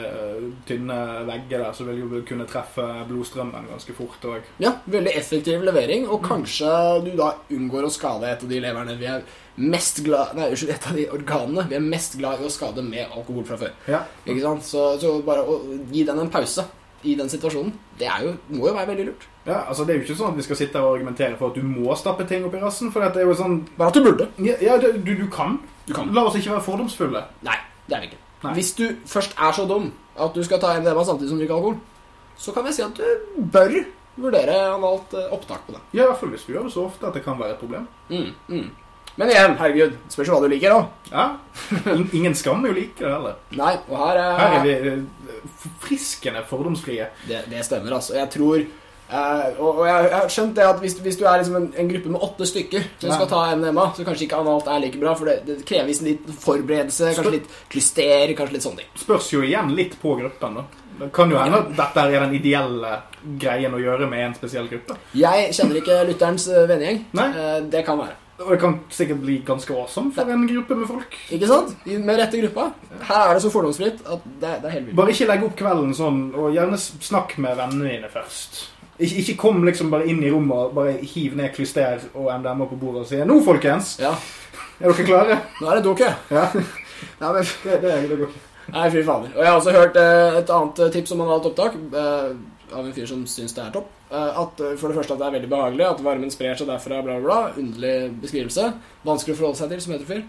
tynne vegger der, så vil jo kunne treffe blodstrømmen ganske fort òg. Ja, veldig effektiv levering, og kanskje du da unngår å skade et av de leverne vi er mest glad Nei, unnskyld, et av de organene vi er mest glad i å skade med alkohol fra før. Ja. Ikke sant? Så, så bare å gi den en pause i den situasjonen, det er jo, må jo være veldig lurt. ja, altså Det er jo ikke sånn at vi skal sitte og argumentere for at du må stappe ting opp i rassen. For det er jo sånn Bare at du burde. Ja, ja du, du kan. Du kan. La oss ikke være fordomsfulle. Nei, det er vi ikke. Nei. Hvis du først er så dum at du skal ta MDMA samtidig som du drikker alkohol, så kan jeg si at du bør vurdere analt eh, opptak på det. Ja, i hvert fall hvis du gjør det så ofte at det kan være et problem. Mm, mm. Men igjen, herregud, spørs jo hva du liker òg. Ja. Ingen skam i å like det heller. Nei, og her er, Her er vi friskende forfriskende fordomsfrie. Det, det stemmer, altså. Jeg tror Uh, og, og jeg, har skjønt det at hvis, hvis du er liksom en, en gruppe med åtte stykker som Ja. skal ta NMA, så kanskje ikke analt er like bra, for det, det kreves litt forberedelse, kanskje litt klyster, kanskje litt sånne ting. Spørs jo igjen litt på gruppen, da. Det kan jo hende at dette er den ideelle greien å gjøre med en spesiell gruppe. Jeg kjenner ikke lytterens eh, vennegjeng. Eh, det kan være. Og det kan sikkert bli ganske awesome for en gruppe med folk. Ikke sant? Med rette gruppa. Her er det så fordomsfritt at det, det er helt vilt. Bare ikke legg opp kvelden sånn, og gjerne snakk med vennene dine først. Ikke, ikke kom liksom bare inn i rommet og bare hiv ned klyster og MDMA på bordet og si 'Nå, folkens, Ja, er dere klare?' nå er det dukke. Ja, Nei, men det, det, det går ikke. Nei, fy fader. Og jeg har også hørt eh, et annet eh, tips om analt opptak eh, av en fyr som syns det er topp. Eh, at eh, For det første at det er veldig behagelig, at varmen sprer seg derfra, bla, bla, bla. Underlig beskrivelse. Vanskelig å forholde seg til som heterofil.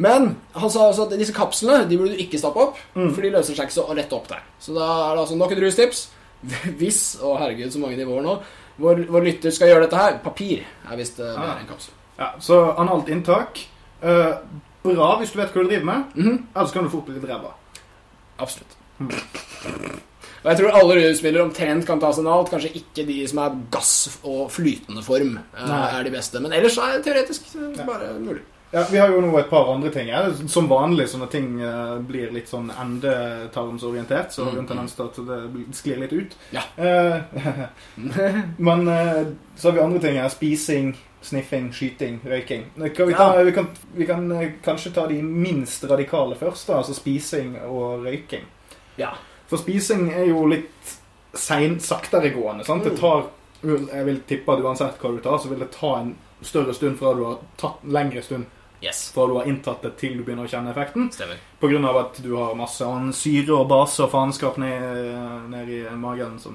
Men han sa også at disse kapslene de burde du ikke stappe opp, Mm. for de løser seg ikke så rett opp der. Så da er det altså nok et rustips. Hvis, Å, herregud, så mange nivåer nå, vår, vår lytter skal gjøre dette her. Papir er visst det er Ah. enn kapsel. Ja, så analt inntak eh, Bra hvis du vet hva du driver med, Mhm. ellers kan du fort bli litt ræva. Absolutt. Og jeg tror alle rødspillere omtrent kan ta seg en alt. Kanskje ikke de som er gass og flytende form, eh, Nei. er de beste. Men ellers er det teoretisk bare mulig. Ja, Vi har jo nå et par andre ting her. Som vanlig sånne ting eh, blir litt sånn endetarmsorientert, så har vi en Mm, tendens til at det sklir litt ut. Ja. Eh, men så har vi andre ting her. Spising, sniffing, skyting, røyking. Kan vi, ta, Ja. vi, kan, vi kan kanskje ta de minst radikale først, da, altså spising og røyking. Ja. For spising er jo litt sein, saktere gående. Sant? Det Mm. tar Jeg vil tippe at uansett hva du tar, så vil det ta en større stund fra du har tatt lengre stund Yes. fra du har inntatt det til du begynner å kjenne effekten. Stemmer. Av at du har masse annen syre og base og faenskap ned, ned i magen som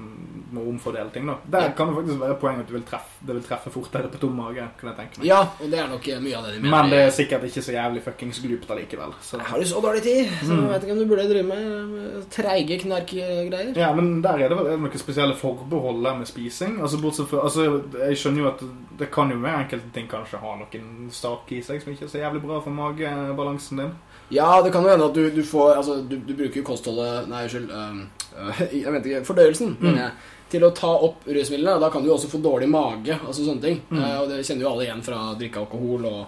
må omfordele ting. da. Der Ja. kan det faktisk være poeng at du vil treffe, det vil treffe fortere på tom mage. kan jeg tenke meg. Ja, og det er nok mye av det de mener. Men det er sikkert ikke så jævlig fuckings glupt allikevel. Så. Har du så dårlig tid, så Mm. jeg vet ikke om du burde drive med, treige knarkgreier. Ja, men der er det vel er det noen spesielle forbehold der med spising. Altså, bortsett fra, altså, Jeg skjønner jo at det kan jo med enkelte ting kanskje ha noen stake i seg som ikke er så jævlig bra for magebalansen din. Ja, det kan jo hende at du, du får Altså, du, du bruker kostholdet Nei, unnskyld. øh, jeg mente ikke Fordøyelsen, Mm. jeg. Til å ta opp rusmidlene. Da kan du også få dårlig mage. Altså sånne ting. Mm. Eh, og det kjenner jo alle igjen fra å drikke alkohol og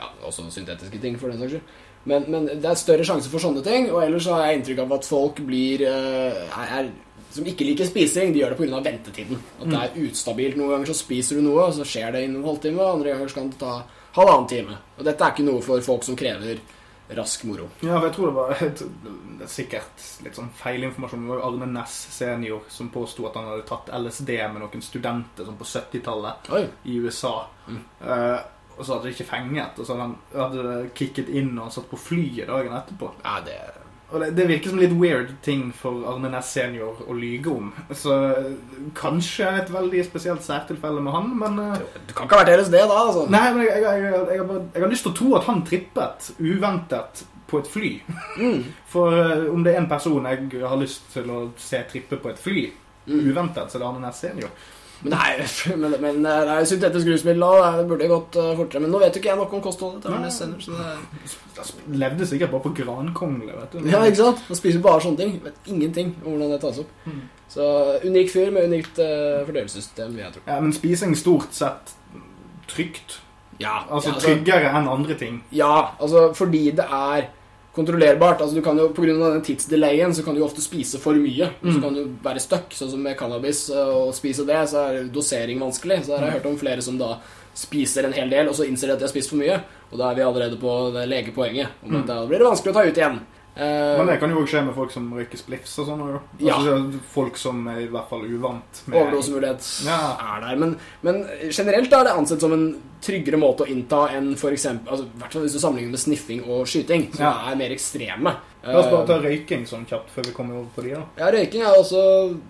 ja, også syntetiske ting, for den saks skyld. Men, men det er større sjanse for sånne ting. Og ellers har jeg inntrykk av at folk blir øh, er, som ikke liker spising, de gjør det pga. ventetiden. At det er ustabilt. Noen ganger så spiser du noe, og så skjer det innen en halvtime. og Andre ganger så kan det ta halvannen time. Og dette er ikke noe for folk som krever rask moro. Ja, for jeg tror det var et, det er sikkert litt sånn feilinformasjon. Det var jo Arne Næss senior som påsto at han hadde tatt LSD med noen studenter sånn på 70-tallet i USA. Mm. Uh, og så hadde de ikke fenget, og så hadde han hadde kicket inn og satt på flyet dagen etterpå. Ja, det Og det, det virker som litt weird ting for Arne Næss senior å lyge om. Så eh, kanskje et veldig spesielt særtilfelle med han, men Du Det kan ikke ha vært LSD, da, altså. Nei, men jeg, jeg, jeg, jeg, har bare, jeg har lyst til å tro at han trippet uventet på et fly. Mm. For eh, om det er en person jeg har lyst til å se trippe på et fly Mm. uventet, så er det Arne Næss senior. Men, nei, men, men det er syntetisk rusmiddel òg. Det burde gått uh, fortere. Men nå vet jo ikke jeg noe om kostholdet til Ernest Arne Så det er... Levde sikkert bare på grankongle, vet du. Ja, ikke sant? Han spiser bare sånne ting. Vet ingenting om hvordan det tas opp. Mm. Så unik fyr med unikt uh, fordøyelsessystem, vil jeg tro. Ja, men spising stort sett trygt. Ja, Altså ja, tryggere enn andre ting. Ja, altså fordi det er kontrollerbart. Altså du kan jo, På grunn av den tidsdelayen så kan du jo ofte spise for mye. Mm. så kan du være stuck. Sånn som med cannabis eh, og spise det, så er dosering vanskelig. Så har jeg hørt om flere som da spiser en hel del, og så innser de at de har spist for mye. Og da er vi allerede på det legepoenget. Om Mm. da blir det vanskelig å ta ut igjen. Eh, Men det kan jo også skje med folk som røyker spliffs og sånn. Ja. Altså, folk som er i hvert fall uvant med Overdosemulighet Ja. er der. Men, men generelt er det ansett som en tryggere måte å innta enn eksempel, altså, hvert fall hvis du sammenligner med sniffing og skyting, som Ja. er mer ekstreme. La oss bare Eh, ta røyking sånn kjapt før vi kommer over på de, da. Ja, røyking er også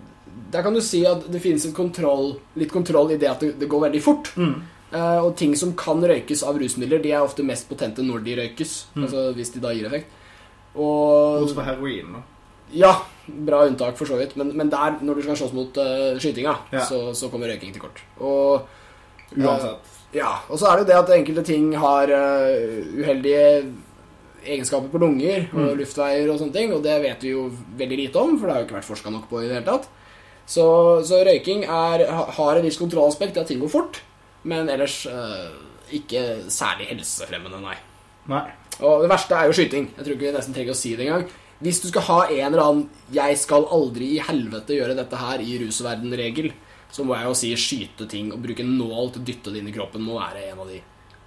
Der kan du si at det finnes kontroll, litt kontroll i det at det, det går veldig fort. Mm. Uh, og ting som kan røykes av rusmidler, de er ofte mest potente når de røykes. Mm. Altså hvis de da gir effekt. Og Bortsett fra heroin. da. Ja, bra unntak for så vidt. Men, men der, når du skal slåss mot uh, skytinga, Ja. så, så kommer røyking til kort. Og Uansett. Ja, og så er det jo det at enkelte ting har uh, uheldige egenskaper på lunger og Mm. luftveier og sånne ting, og det vet vi jo veldig lite om, for det har jo ikke vært forska nok på i det hele tatt. Så, så røyking er, har en viss kontrollaspekt det at ting går fort, men ellers uh, ikke særlig helsefremmende, nei. Nei. Og det verste er jo skyting. Jeg tror ikke vi nesten trenger å si det engang. Hvis du skal ha en eller annen 'jeg skal aldri i helvete gjøre dette her' i rusverden-regel, så må jeg jo si skyte ting og bruke nål til å dytte det inn i kroppen må være en av de.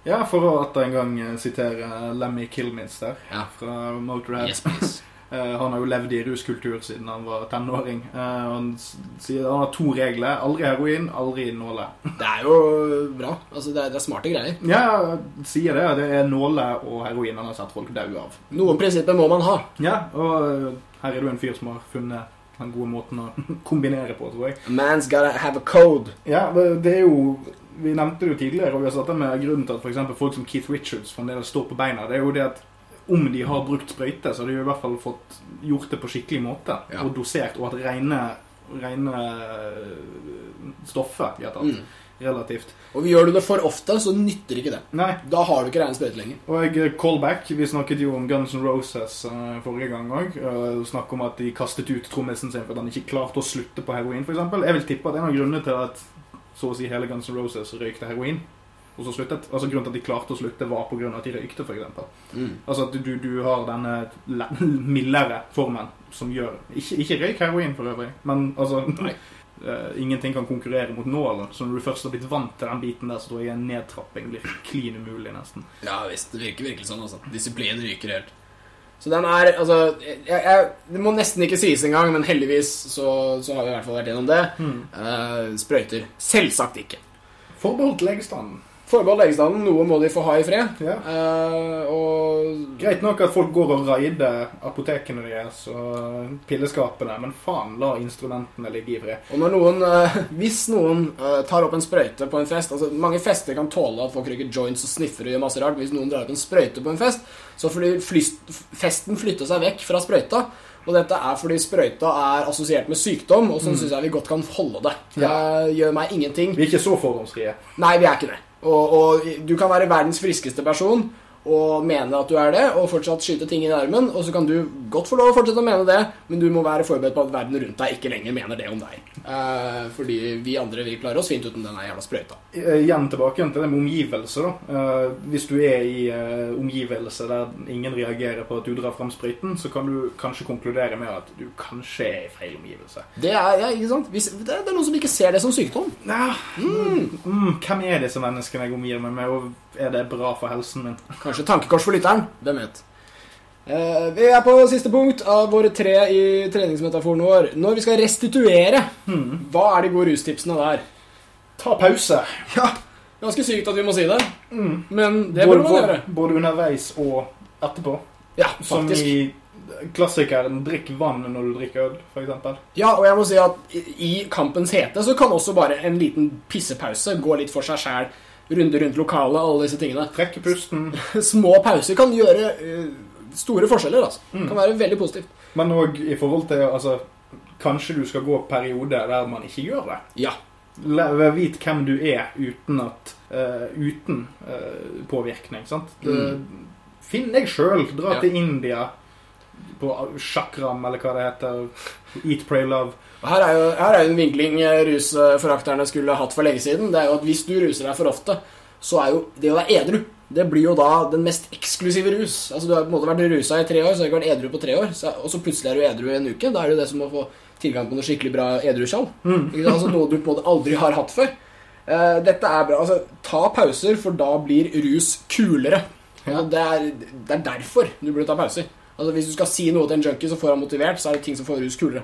Ja, for å atter en gang eh, sitere Lemmy Kilminster Ja. fra Motorhead. Yes, please. Eh, han har jo levd i ruskultur siden han var tenåring. Eh, han sier han har to regler. Aldri heroin, aldri nåle. Det er jo bra. Altså, det er, det er smarte greier. Ja, sier det. Det er nåle og heroin han har sett folk daue av. Noen prinsipper må man ha. Ja, og eh, her er du en fyr som har funnet den gode måten å kombinere på, tror jeg. A man's gotta have a code. Ja, det er jo Vi nevnte det jo tidligere, og vi har satt det med grunnen til at eksempel folk som Keith Richards fremdeles står på beina. Det er jo det at om de har brukt sprøyte, så har de i hvert fall fått gjort det på skikkelig måte. Ja. Og dosert, og at rene, rene stoffet de har tatt. Mm. Relativt. Og gjør du det for ofte, så nytter ikke det. Nei, Da har du ikke rene sprøyte lenger. og jeg, callback. Vi snakket jo om Guns N' Roses eh, forrige gang òg. snakk om at de kastet ut trommisen sin fordi han ikke klarte å slutte på heroin, f.eks. Jeg vil tippe at en av grunnene til at så å si hele Guns N' Roses røykte heroin, og så sluttet Altså grunnen til at de klarte å slutte, var av at de røykte, f.eks. Mm. Altså at du, du har denne mildere formen som gjør Ikke, ikke røyk heroin, for øvrig, men altså eh, Ingenting kan konkurrere mot nålen. Så når du først har blitt vant til den biten der, så tror jeg en nedtrapping blir klin umulig, nesten. Ja visst, det virker virkelig sånn. altså. Disiplin ryker helt. Så den er Altså, jeg, jeg, det må nesten ikke sies engang, men heldigvis så, så har vi i hvert fall vært gjennom det. Eh, sprøyter. Selvsagt ikke. Forbeholdt legestanden. Forbehold legestanden. Noe må de få ha i fred. Ja. Eh, og Greit nok at folk går og raider apotekene deres og pilleskapene, men faen, la instrumentene ligge i fred. Og når noen, eh, hvis noen eh, tar opp en sprøyte på en fest altså Mange fester kan tåle at folk røyker joints og sniffer og gjør masse rart. Hvis noen drar opp en sprøyte på en fest, så fordi festen flytter seg vekk fra sprøyta. Og dette er fordi sprøyta er assosiert med sykdom, og sånn Mm. syns jeg vi godt kan holde det. Det Ja. gjør meg ingenting. Vi er ikke så fordomsfrie. Nei, vi er ikke det. Og, og du kan være verdens friskeste person og mene at du er det, og fortsatt skyte ting i armen, og så kan du godt få lov å fortsette å mene det, men du må være forberedt på at verden rundt deg ikke lenger mener det om deg. Eh, fordi vi andre vi klarer oss fint uten denne jævla sprøyta. Eh, Igjen tilbake til det med omgivelser. da. Eh, hvis du er i eh, omgivelser der ingen reagerer på at du drar fram sprøyten, så kan du kanskje konkludere med at du kanskje er i feil omgivelse. Det er, ja, ikke sant? Hvis, det, det er noen som ikke ser det som sykdom. Ja, mm, mm, hvem er disse menneskene jeg omgir meg med, og er det bra for helsen min? Kanskje tankekors for lytteren. Hvem vet. Eh, vi er på siste punkt av våre tre i treningsmetaforen vår. Når vi skal restituere, Hmm. hva er de gode rustipsene der? Ta pause. Ja, Ganske sykt at vi må si det, Mm. men det burde man gjøre. både underveis og etterpå. Ja, Som i klassikeren 'drikk vann når du drikker øl', f.eks. Ja, og jeg må si at i i kampens hete så kan også bare en liten pissepause gå litt for seg sjæl. Runde rundt lokalet, alle disse tingene. Trekke pusten. Små pauser kan gjøre eh, store forskjeller, altså. Mm. Kan være veldig positivt. Men òg i forhold til altså, Kanskje du skal gå perioder der man ikke gjør det. Ja. La- Vit hvem du er uten at uh, Uten uh, påvirkning. sant? Mm. Finn deg sjøl. Dra Ja. til India på sjakram, eller hva det heter. Eat, pray, love. Her er jo her er jo en vinkling eh, rusforakterne skulle hatt for lenge siden. Det er jo at hvis du ruser deg for ofte, så er jo det å være edru det blir jo da den mest eksklusive rus. Altså Du har på en måte vært rusa i tre år, så har du ikke vært edru på tre år. Så, og så plutselig er du edru i en uke. Da er det jo det som å få tilgang på noe skikkelig bra edruskjall. Mm. Altså Noe du på en måte aldri har hatt før. Uh, dette er bra. Altså, ta pauser, for da blir rus kulere. Ja. det, er, det er derfor du burde ta pauser. Altså, hvis du skal si noe til en junkie som får han motivert, så er det ting som får rus kulere.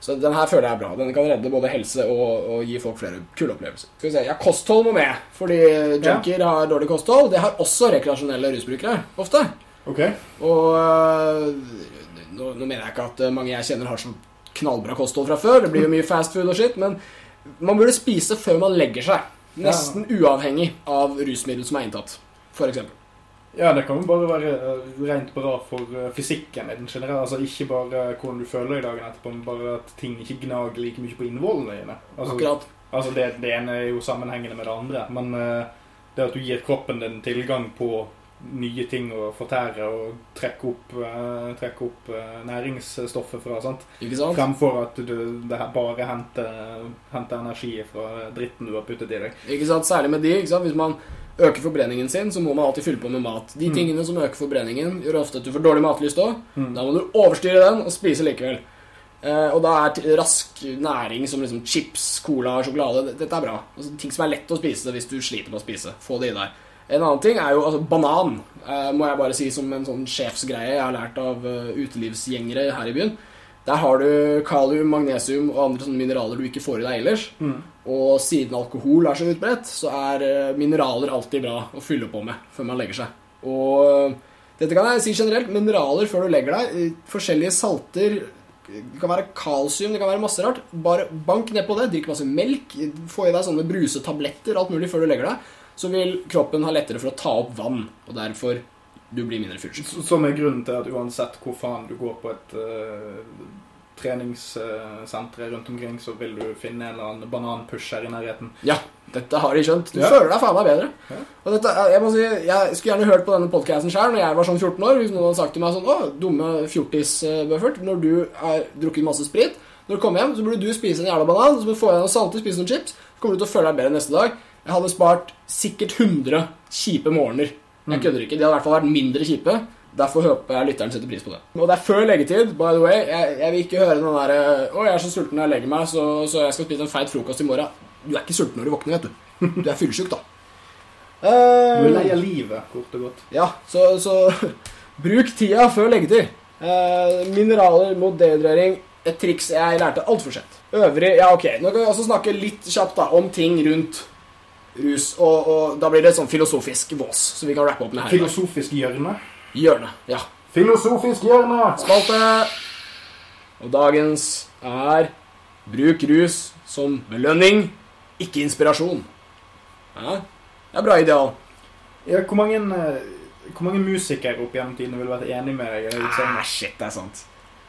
Så den her føler jeg er bra. Den kan redde både helse og, og gi folk flere kule opplevelser. Skal vi se, ja, Kosthold må med, fordi junkier har dårlig kosthold. Det har også rekreasjonelle rusbrukere ofte. Ok. Og øh, nå, nå mener jeg ikke at øh, mange jeg kjenner har så knallbra kosthold fra før. Det blir jo mye fast food og shit, men man burde spise før man legger seg. Nesten uavhengig av rusmiddel som er inntatt, for eksempel. Ja, det kan jo bare være eh, rent bra for eh, fysikken i den generelle. Altså ikke bare hvordan du føler deg dagen etterpå, men bare at ting ikke gnager like mye på innvollene dine. Altså, Akkurat. altså det, det ene er jo sammenhengende med det andre, men uh, det at du gir kroppen din tilgang på nye ting å fortære og trekke opp, uh, trekke opp uh, næringsstoffet fra, sant? Ikke sant? fremfor at du det her bare henter, henter energi fra dritten du har puttet i deg. Ikke sant? Særlig med de. ikke sant? Hvis man øker forbrenningen sin, så må man alltid fylle på med mat. De Mm. tingene som øker forbrenningen, gjør ofte at du får dårlig matlyst òg. Mm. Da må du overstyre den og spise likevel. Eh, og da er rask næring som liksom chips, cola, sjokolade Dette er bra. Altså, ting som er lett å spise hvis du sliter med å spise. Få det i deg. En annen ting er jo altså, banan. Eh, må jeg bare si som en sånn sjefsgreie jeg har lært av uh, utelivsgjengere her i byen. Der har du kalium, magnesium og andre sånne mineraler du ikke får i deg ellers. Mm. Og siden alkohol er så utbredt, så er eh, mineraler alltid bra å fylle på med før man legger seg. Og eh, dette kan jeg si generelt. Mineraler før du legger deg. eh, Forskjellige salter. Det kan være kalsium, det kan være masse rart. Bare bank nedpå det. Drikk masse melk. Få i deg sånne brusetabletter, alt mulig før du legger deg. Så vil kroppen ha lettere for å ta opp vann, og derfor du blir mindre fyllesyk. Som er grunnen til at uansett hvor faen du går på et uh, treningssenter rundt omkring, så vil du finne en eller annen bananpusher i nærheten. Ja, dette har de skjønt. Du Ja. føler deg faen meg bedre. Ja. Og dette, jeg må si, jeg skulle gjerne hørt på denne podcasten selv når jeg var sånn 14 år. Hvis noen hadde sagt til meg sånn Å, dumme fjortis, eh, Buffert. Når du har drukket masse sprit, når du kommer hjem, så burde du spise en jævla banan, så må du få deg noe salte, spise noen chips. Så kommer du til å føle deg bedre neste dag. Jeg hadde spart sikkert 100 kjipe morgener. Jeg kødder ikke. De hadde i hvert fall vært mindre kjipe. Derfor håper jeg lytteren setter pris på det. Og det er før leggetid, by the way. Jeg, jeg vil ikke høre den derre 'Å, jeg er så sulten når jeg legger meg, så, så jeg skal spise en feit frokost i morgen'. Du er ikke sulten når du våkner, vet du. Du er fyllesyk, da. Du er lei Eh, av livet, kort og godt. ja, så, så bruk tida før leggetid. Eh, mineraler mot dehydrering. Et triks jeg lærte altfor sent. Øvrig Ja, ok. Nå kan vi også snakke litt kjapt da om ting rundt rus. Og, og da blir det sånn filosofisk vås, så vi kan rappe opp med her. Filosofisk hjørne. Hjørne. Ja. Filosofisk hjørne! Spalte. Og dagens er Bruk rus som belønning, ikke inspirasjon. Ja, det er bra ideal. Ja, hvor mange, eh, hvor mange musikere opp gjennom tidene ville vært enig med deg? i? Ah, shit, det er sant.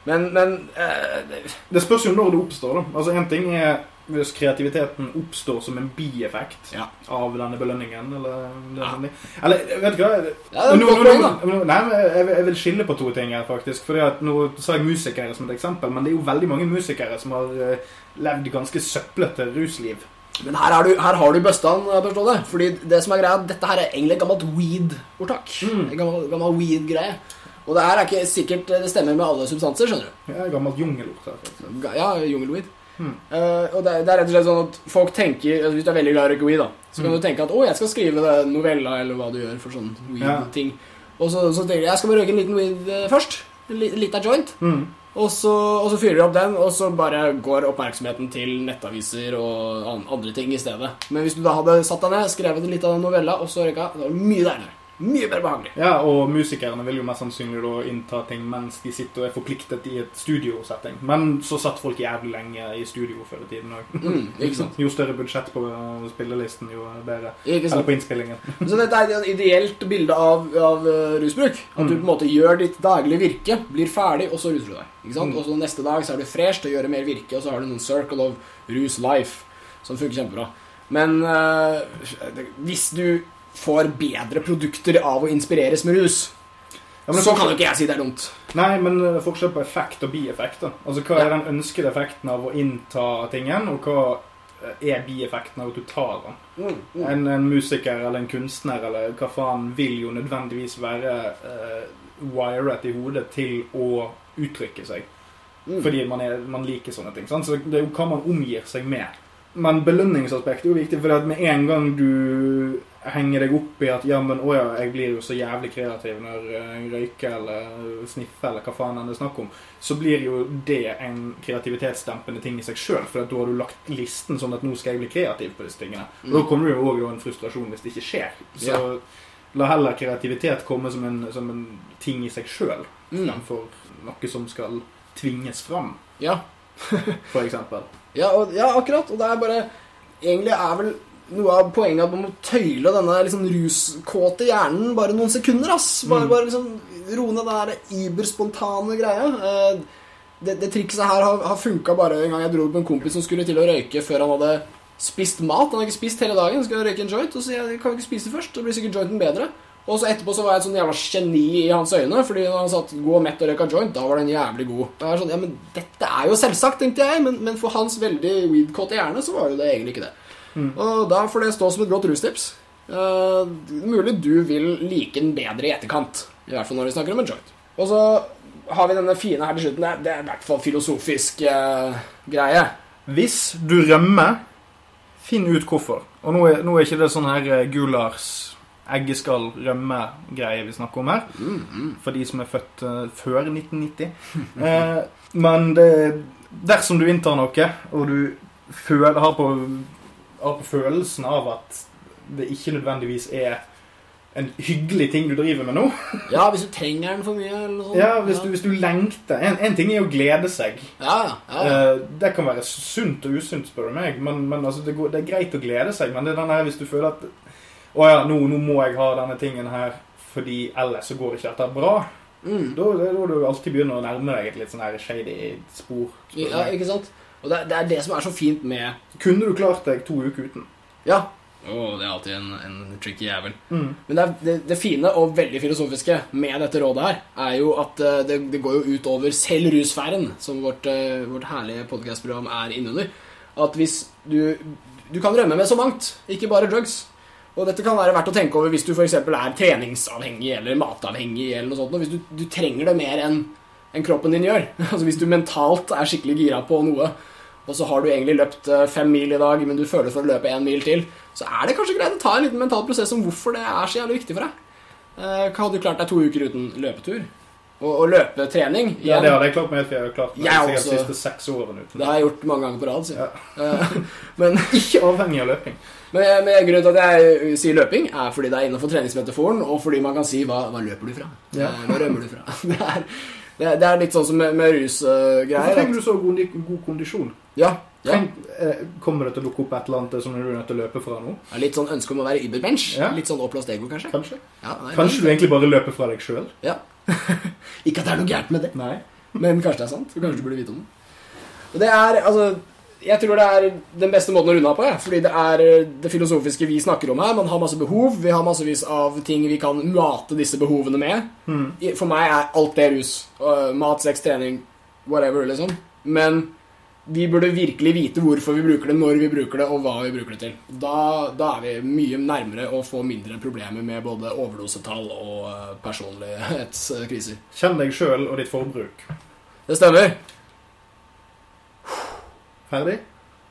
Men, men uh, det- Det spørs jo når det oppstår. da. Altså En ting er hvis kreativiteten oppstår som en bieffekt Ja. av denne belønningen. Eller, Ja. sånn eller vet du hva? Ja, det er Nå- nå- nå- Nei, men jeg, vil- jeg vil skille på to ting her, faktisk. Fordi at Nå sa jeg musikere som et eksempel, men det er jo veldig mange musikere som har eh, levd ganske søplete rusliv. Men her, er du, her har du bøstan, forstår du. Fordi det som er greia, dette her er egentlig et gammelt weed-ordtak. Mm. Gammel, gammel weed-greie. Og det her er ikke sikkert det stemmer med alle substanser, skjønner du. Ja, gammelt et gammelt faktisk. Ja, jungelweed. Mm. Eh, og det, det er rett og slett sånn at folk tenker altså Hvis du er veldig glad i røyke weed, da, så kan Mm. du tenke at 'Å, jeg skal skrive det novella', eller hva du gjør for sånn weed-ting. Og så, så tenker du jeg skal bare røyke en liten weed eh, først. En li- liten joint. Mm. Og så, og så fyrer du opp den, og så bare går oppmerksomheten til nettaviser og an- andre ting i stedet. Men hvis du da hadde satt deg ned, skrevet litt av den novella, og så røyka, det var mye deiligere. Mye mer behagelig. Ja, og musikerne vil jo mest sannsynlig da innta ting mens de sitter og er forpliktet i et studiosetting. Men så satt folk jævlig lenge i studio før i tiden òg. Mm. Jo større budsjett på spillelisten, jo bedre. Eller på innspillingen. Så dette er et ideelt bilde av, av eh, rusbruk. At du Mm. på en måte gjør ditt daglige virke, blir ferdig, og så ruser du deg. Mm. Og så neste dag så er du fresh til å gjøre mer virke, og så har du noen circle of rus life som funker kjempebra. Men øh, hvis du får bedre produkter av å inspireres med rus, Ja, men så kan jo ikke jeg si det er dumt. Nei, men uh, forskjell på effekt og bieffekt. da. Altså, Hva Ja. er den ønskede effekten av å innta tingen, og hva uh, er bieffekten av at du tar den? Mm, mm. En, en musiker eller en kunstner eller hva faen vil jo nødvendigvis være uh, wiret i hodet til å uttrykke seg. Mm. Fordi man, er, man liker sånne ting. Sant? Så det er jo hva man omgir seg med. Men belønningsaspektet er jo viktig, for med en gang du henger deg opp i at ja, men å ja, jeg blir jo så jævlig kreativ når jeg røyker eller sniffer eller hva faen enn det er snakk om, så blir jo det en kreativitetsdempende ting i seg sjøl. For da har du lagt listen sånn at nå skal jeg bli kreativ på disse tingene. Og da kommer det jo òg en frustrasjon hvis det ikke skjer. Så Ja. la heller kreativitet komme som en, som en ting i seg sjøl, Mm. fremfor noe som skal tvinges fram, Ja. for eksempel. Ja, og, ja, akkurat. Og det er bare Egentlig er vel noe av poenget at man må tøyle denne liksom ruskåte hjernen bare noen sekunder. ass. Bare, Mm. bare liksom roe ned den der iberspontane greia. Eh, Det, det trikset her har, har funka bare en gang jeg dro på en kompis som skulle til å røyke før han hadde spist mat. Han hadde ikke spist hele dagen, skulle røyke en joint. Og så jeg kan vi ikke spise først, da blir sikkert jointen bedre. Og så etterpå så var jeg et sånn jævla geni i hans øyne, fordi når han satt god og mett og røyka joint, da var den jævlig god. Jeg er sånn, ja, men Dette er jo selvsagt, tenkte jeg, men, men for hans veldig weedkåte hjerne så var jo det egentlig ikke det. Og da får det stå som et godt rustips. Uh, mulig du vil like den bedre i etterkant, i hvert fall når vi snakker om en joint. Og så har vi denne fine her til slutten. Det er, det er i hvert fall filosofisk uh, greie. Hvis du rømmer, finn ut hvorfor. Og nå er, nå er ikke det sånn her eh, Gulars eggeskall rømme-greie vi snakker om her. For de som er født uh, før 1990. Eh, men det, dersom du inntar noe, og du føler, har, på, har på følelsen av at det ikke nødvendigvis er en hyggelig ting du driver med nå Ja, hvis du trenger den for mye, eller sånt. Ja, hvis du, hvis du lengter en, en ting er å glede seg. Ja, ja, ja, ja. Eh, det kan være sunt og usunt, spør du meg. Men, men altså, det, går, det er greit å glede seg. Men det er den her hvis du føler at Å ja, nå, nå må jeg ha denne tingen her, fordi ellers så går ikke dette bra. Mm. Da, da, da du alltid begynner å nærme deg et litt sånn her shady spor. ja ikke sant? Og det, det er det som er så fint med Kunne du klart deg to uker uten? Ja. Oh, det er alltid en, en tricky jævel. Mm. Men det, det, det fine og veldig filosofiske med dette rådet her, er jo at eh, det, det går jo ut over selv russfæren, som vårt, eh, vårt herlige podcastprogram er innunder. At hvis du Du kan rømme med så mangt, ikke bare drugs. Og dette kan være verdt å tenke over hvis du f.eks. er treningsavhengig eller matavhengig. eller noe sånt. Og hvis du, du trenger det mer enn enn kroppen din gjør. Altså Hvis du mentalt er skikkelig gira på noe, og så har du egentlig løpt eh, fem mil i dag, men du føler for å løpe én mil til, så er det kanskje greit å ta en liten mental prosess om hvorfor det er så jævlig viktig for deg. Hva Hadde du klart deg to uker uten løpetur? Og, og løpetrening Ja, det hadde jeg klart meg helt, jeg har klart meg Jeg sikkert de også. siste seks årene uten. det har jeg gjort mange ganger på rad. sier Ja. Eh, Men Ikke avhengig av løping. Men, men grunnen til at jeg sier løping, er fordi det er innenfor treningsmetaforen, og fordi man kan si hva, hva løper du fra? Ja. Eh, Hva rømmer du fra? Det er, det det er litt sånn som med, med Hvorfor rusgreier. trenger du så god, god kondisjon? ja, ja. Eh, kommer det til å dukke opp et eller annet som du er nødt til å løpe fra nå? Litt sånn ønske om å være übermensch. Ja. Litt sånn opplast ego, kanskje. Kanskje? Ja, nei, Kanskje du egentlig bare løper fra deg sjøl? Ja. Ikke at det er noe gærent med det, Nei. men kanskje det er sant. Kanskje du burde vite om det. Og det er, altså Jeg tror det er den beste måten å runde av på, Ja. fordi det er det filosofiske vi snakker om her. Man har masse behov. Vi har massevis av ting vi kan mate disse behovene med. Mm. For meg er alt det rus. Uh, mat, sex, trening, whatever, liksom. Men vi burde virkelig vite hvorfor vi bruker det, når vi bruker det, og hva vi bruker det til. Da, da er vi mye nærmere å få mindre problemer med både overdosetall og uh, personlighetskriser. Kjenn deg sjøl og ditt forbruk. Det stemmer. Ferdig?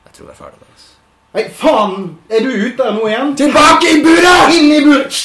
Jeg tror vi er ferdig med Altså. Nei, faen! Er du ute nå igjen? Tilbake i buret! Inn i buret!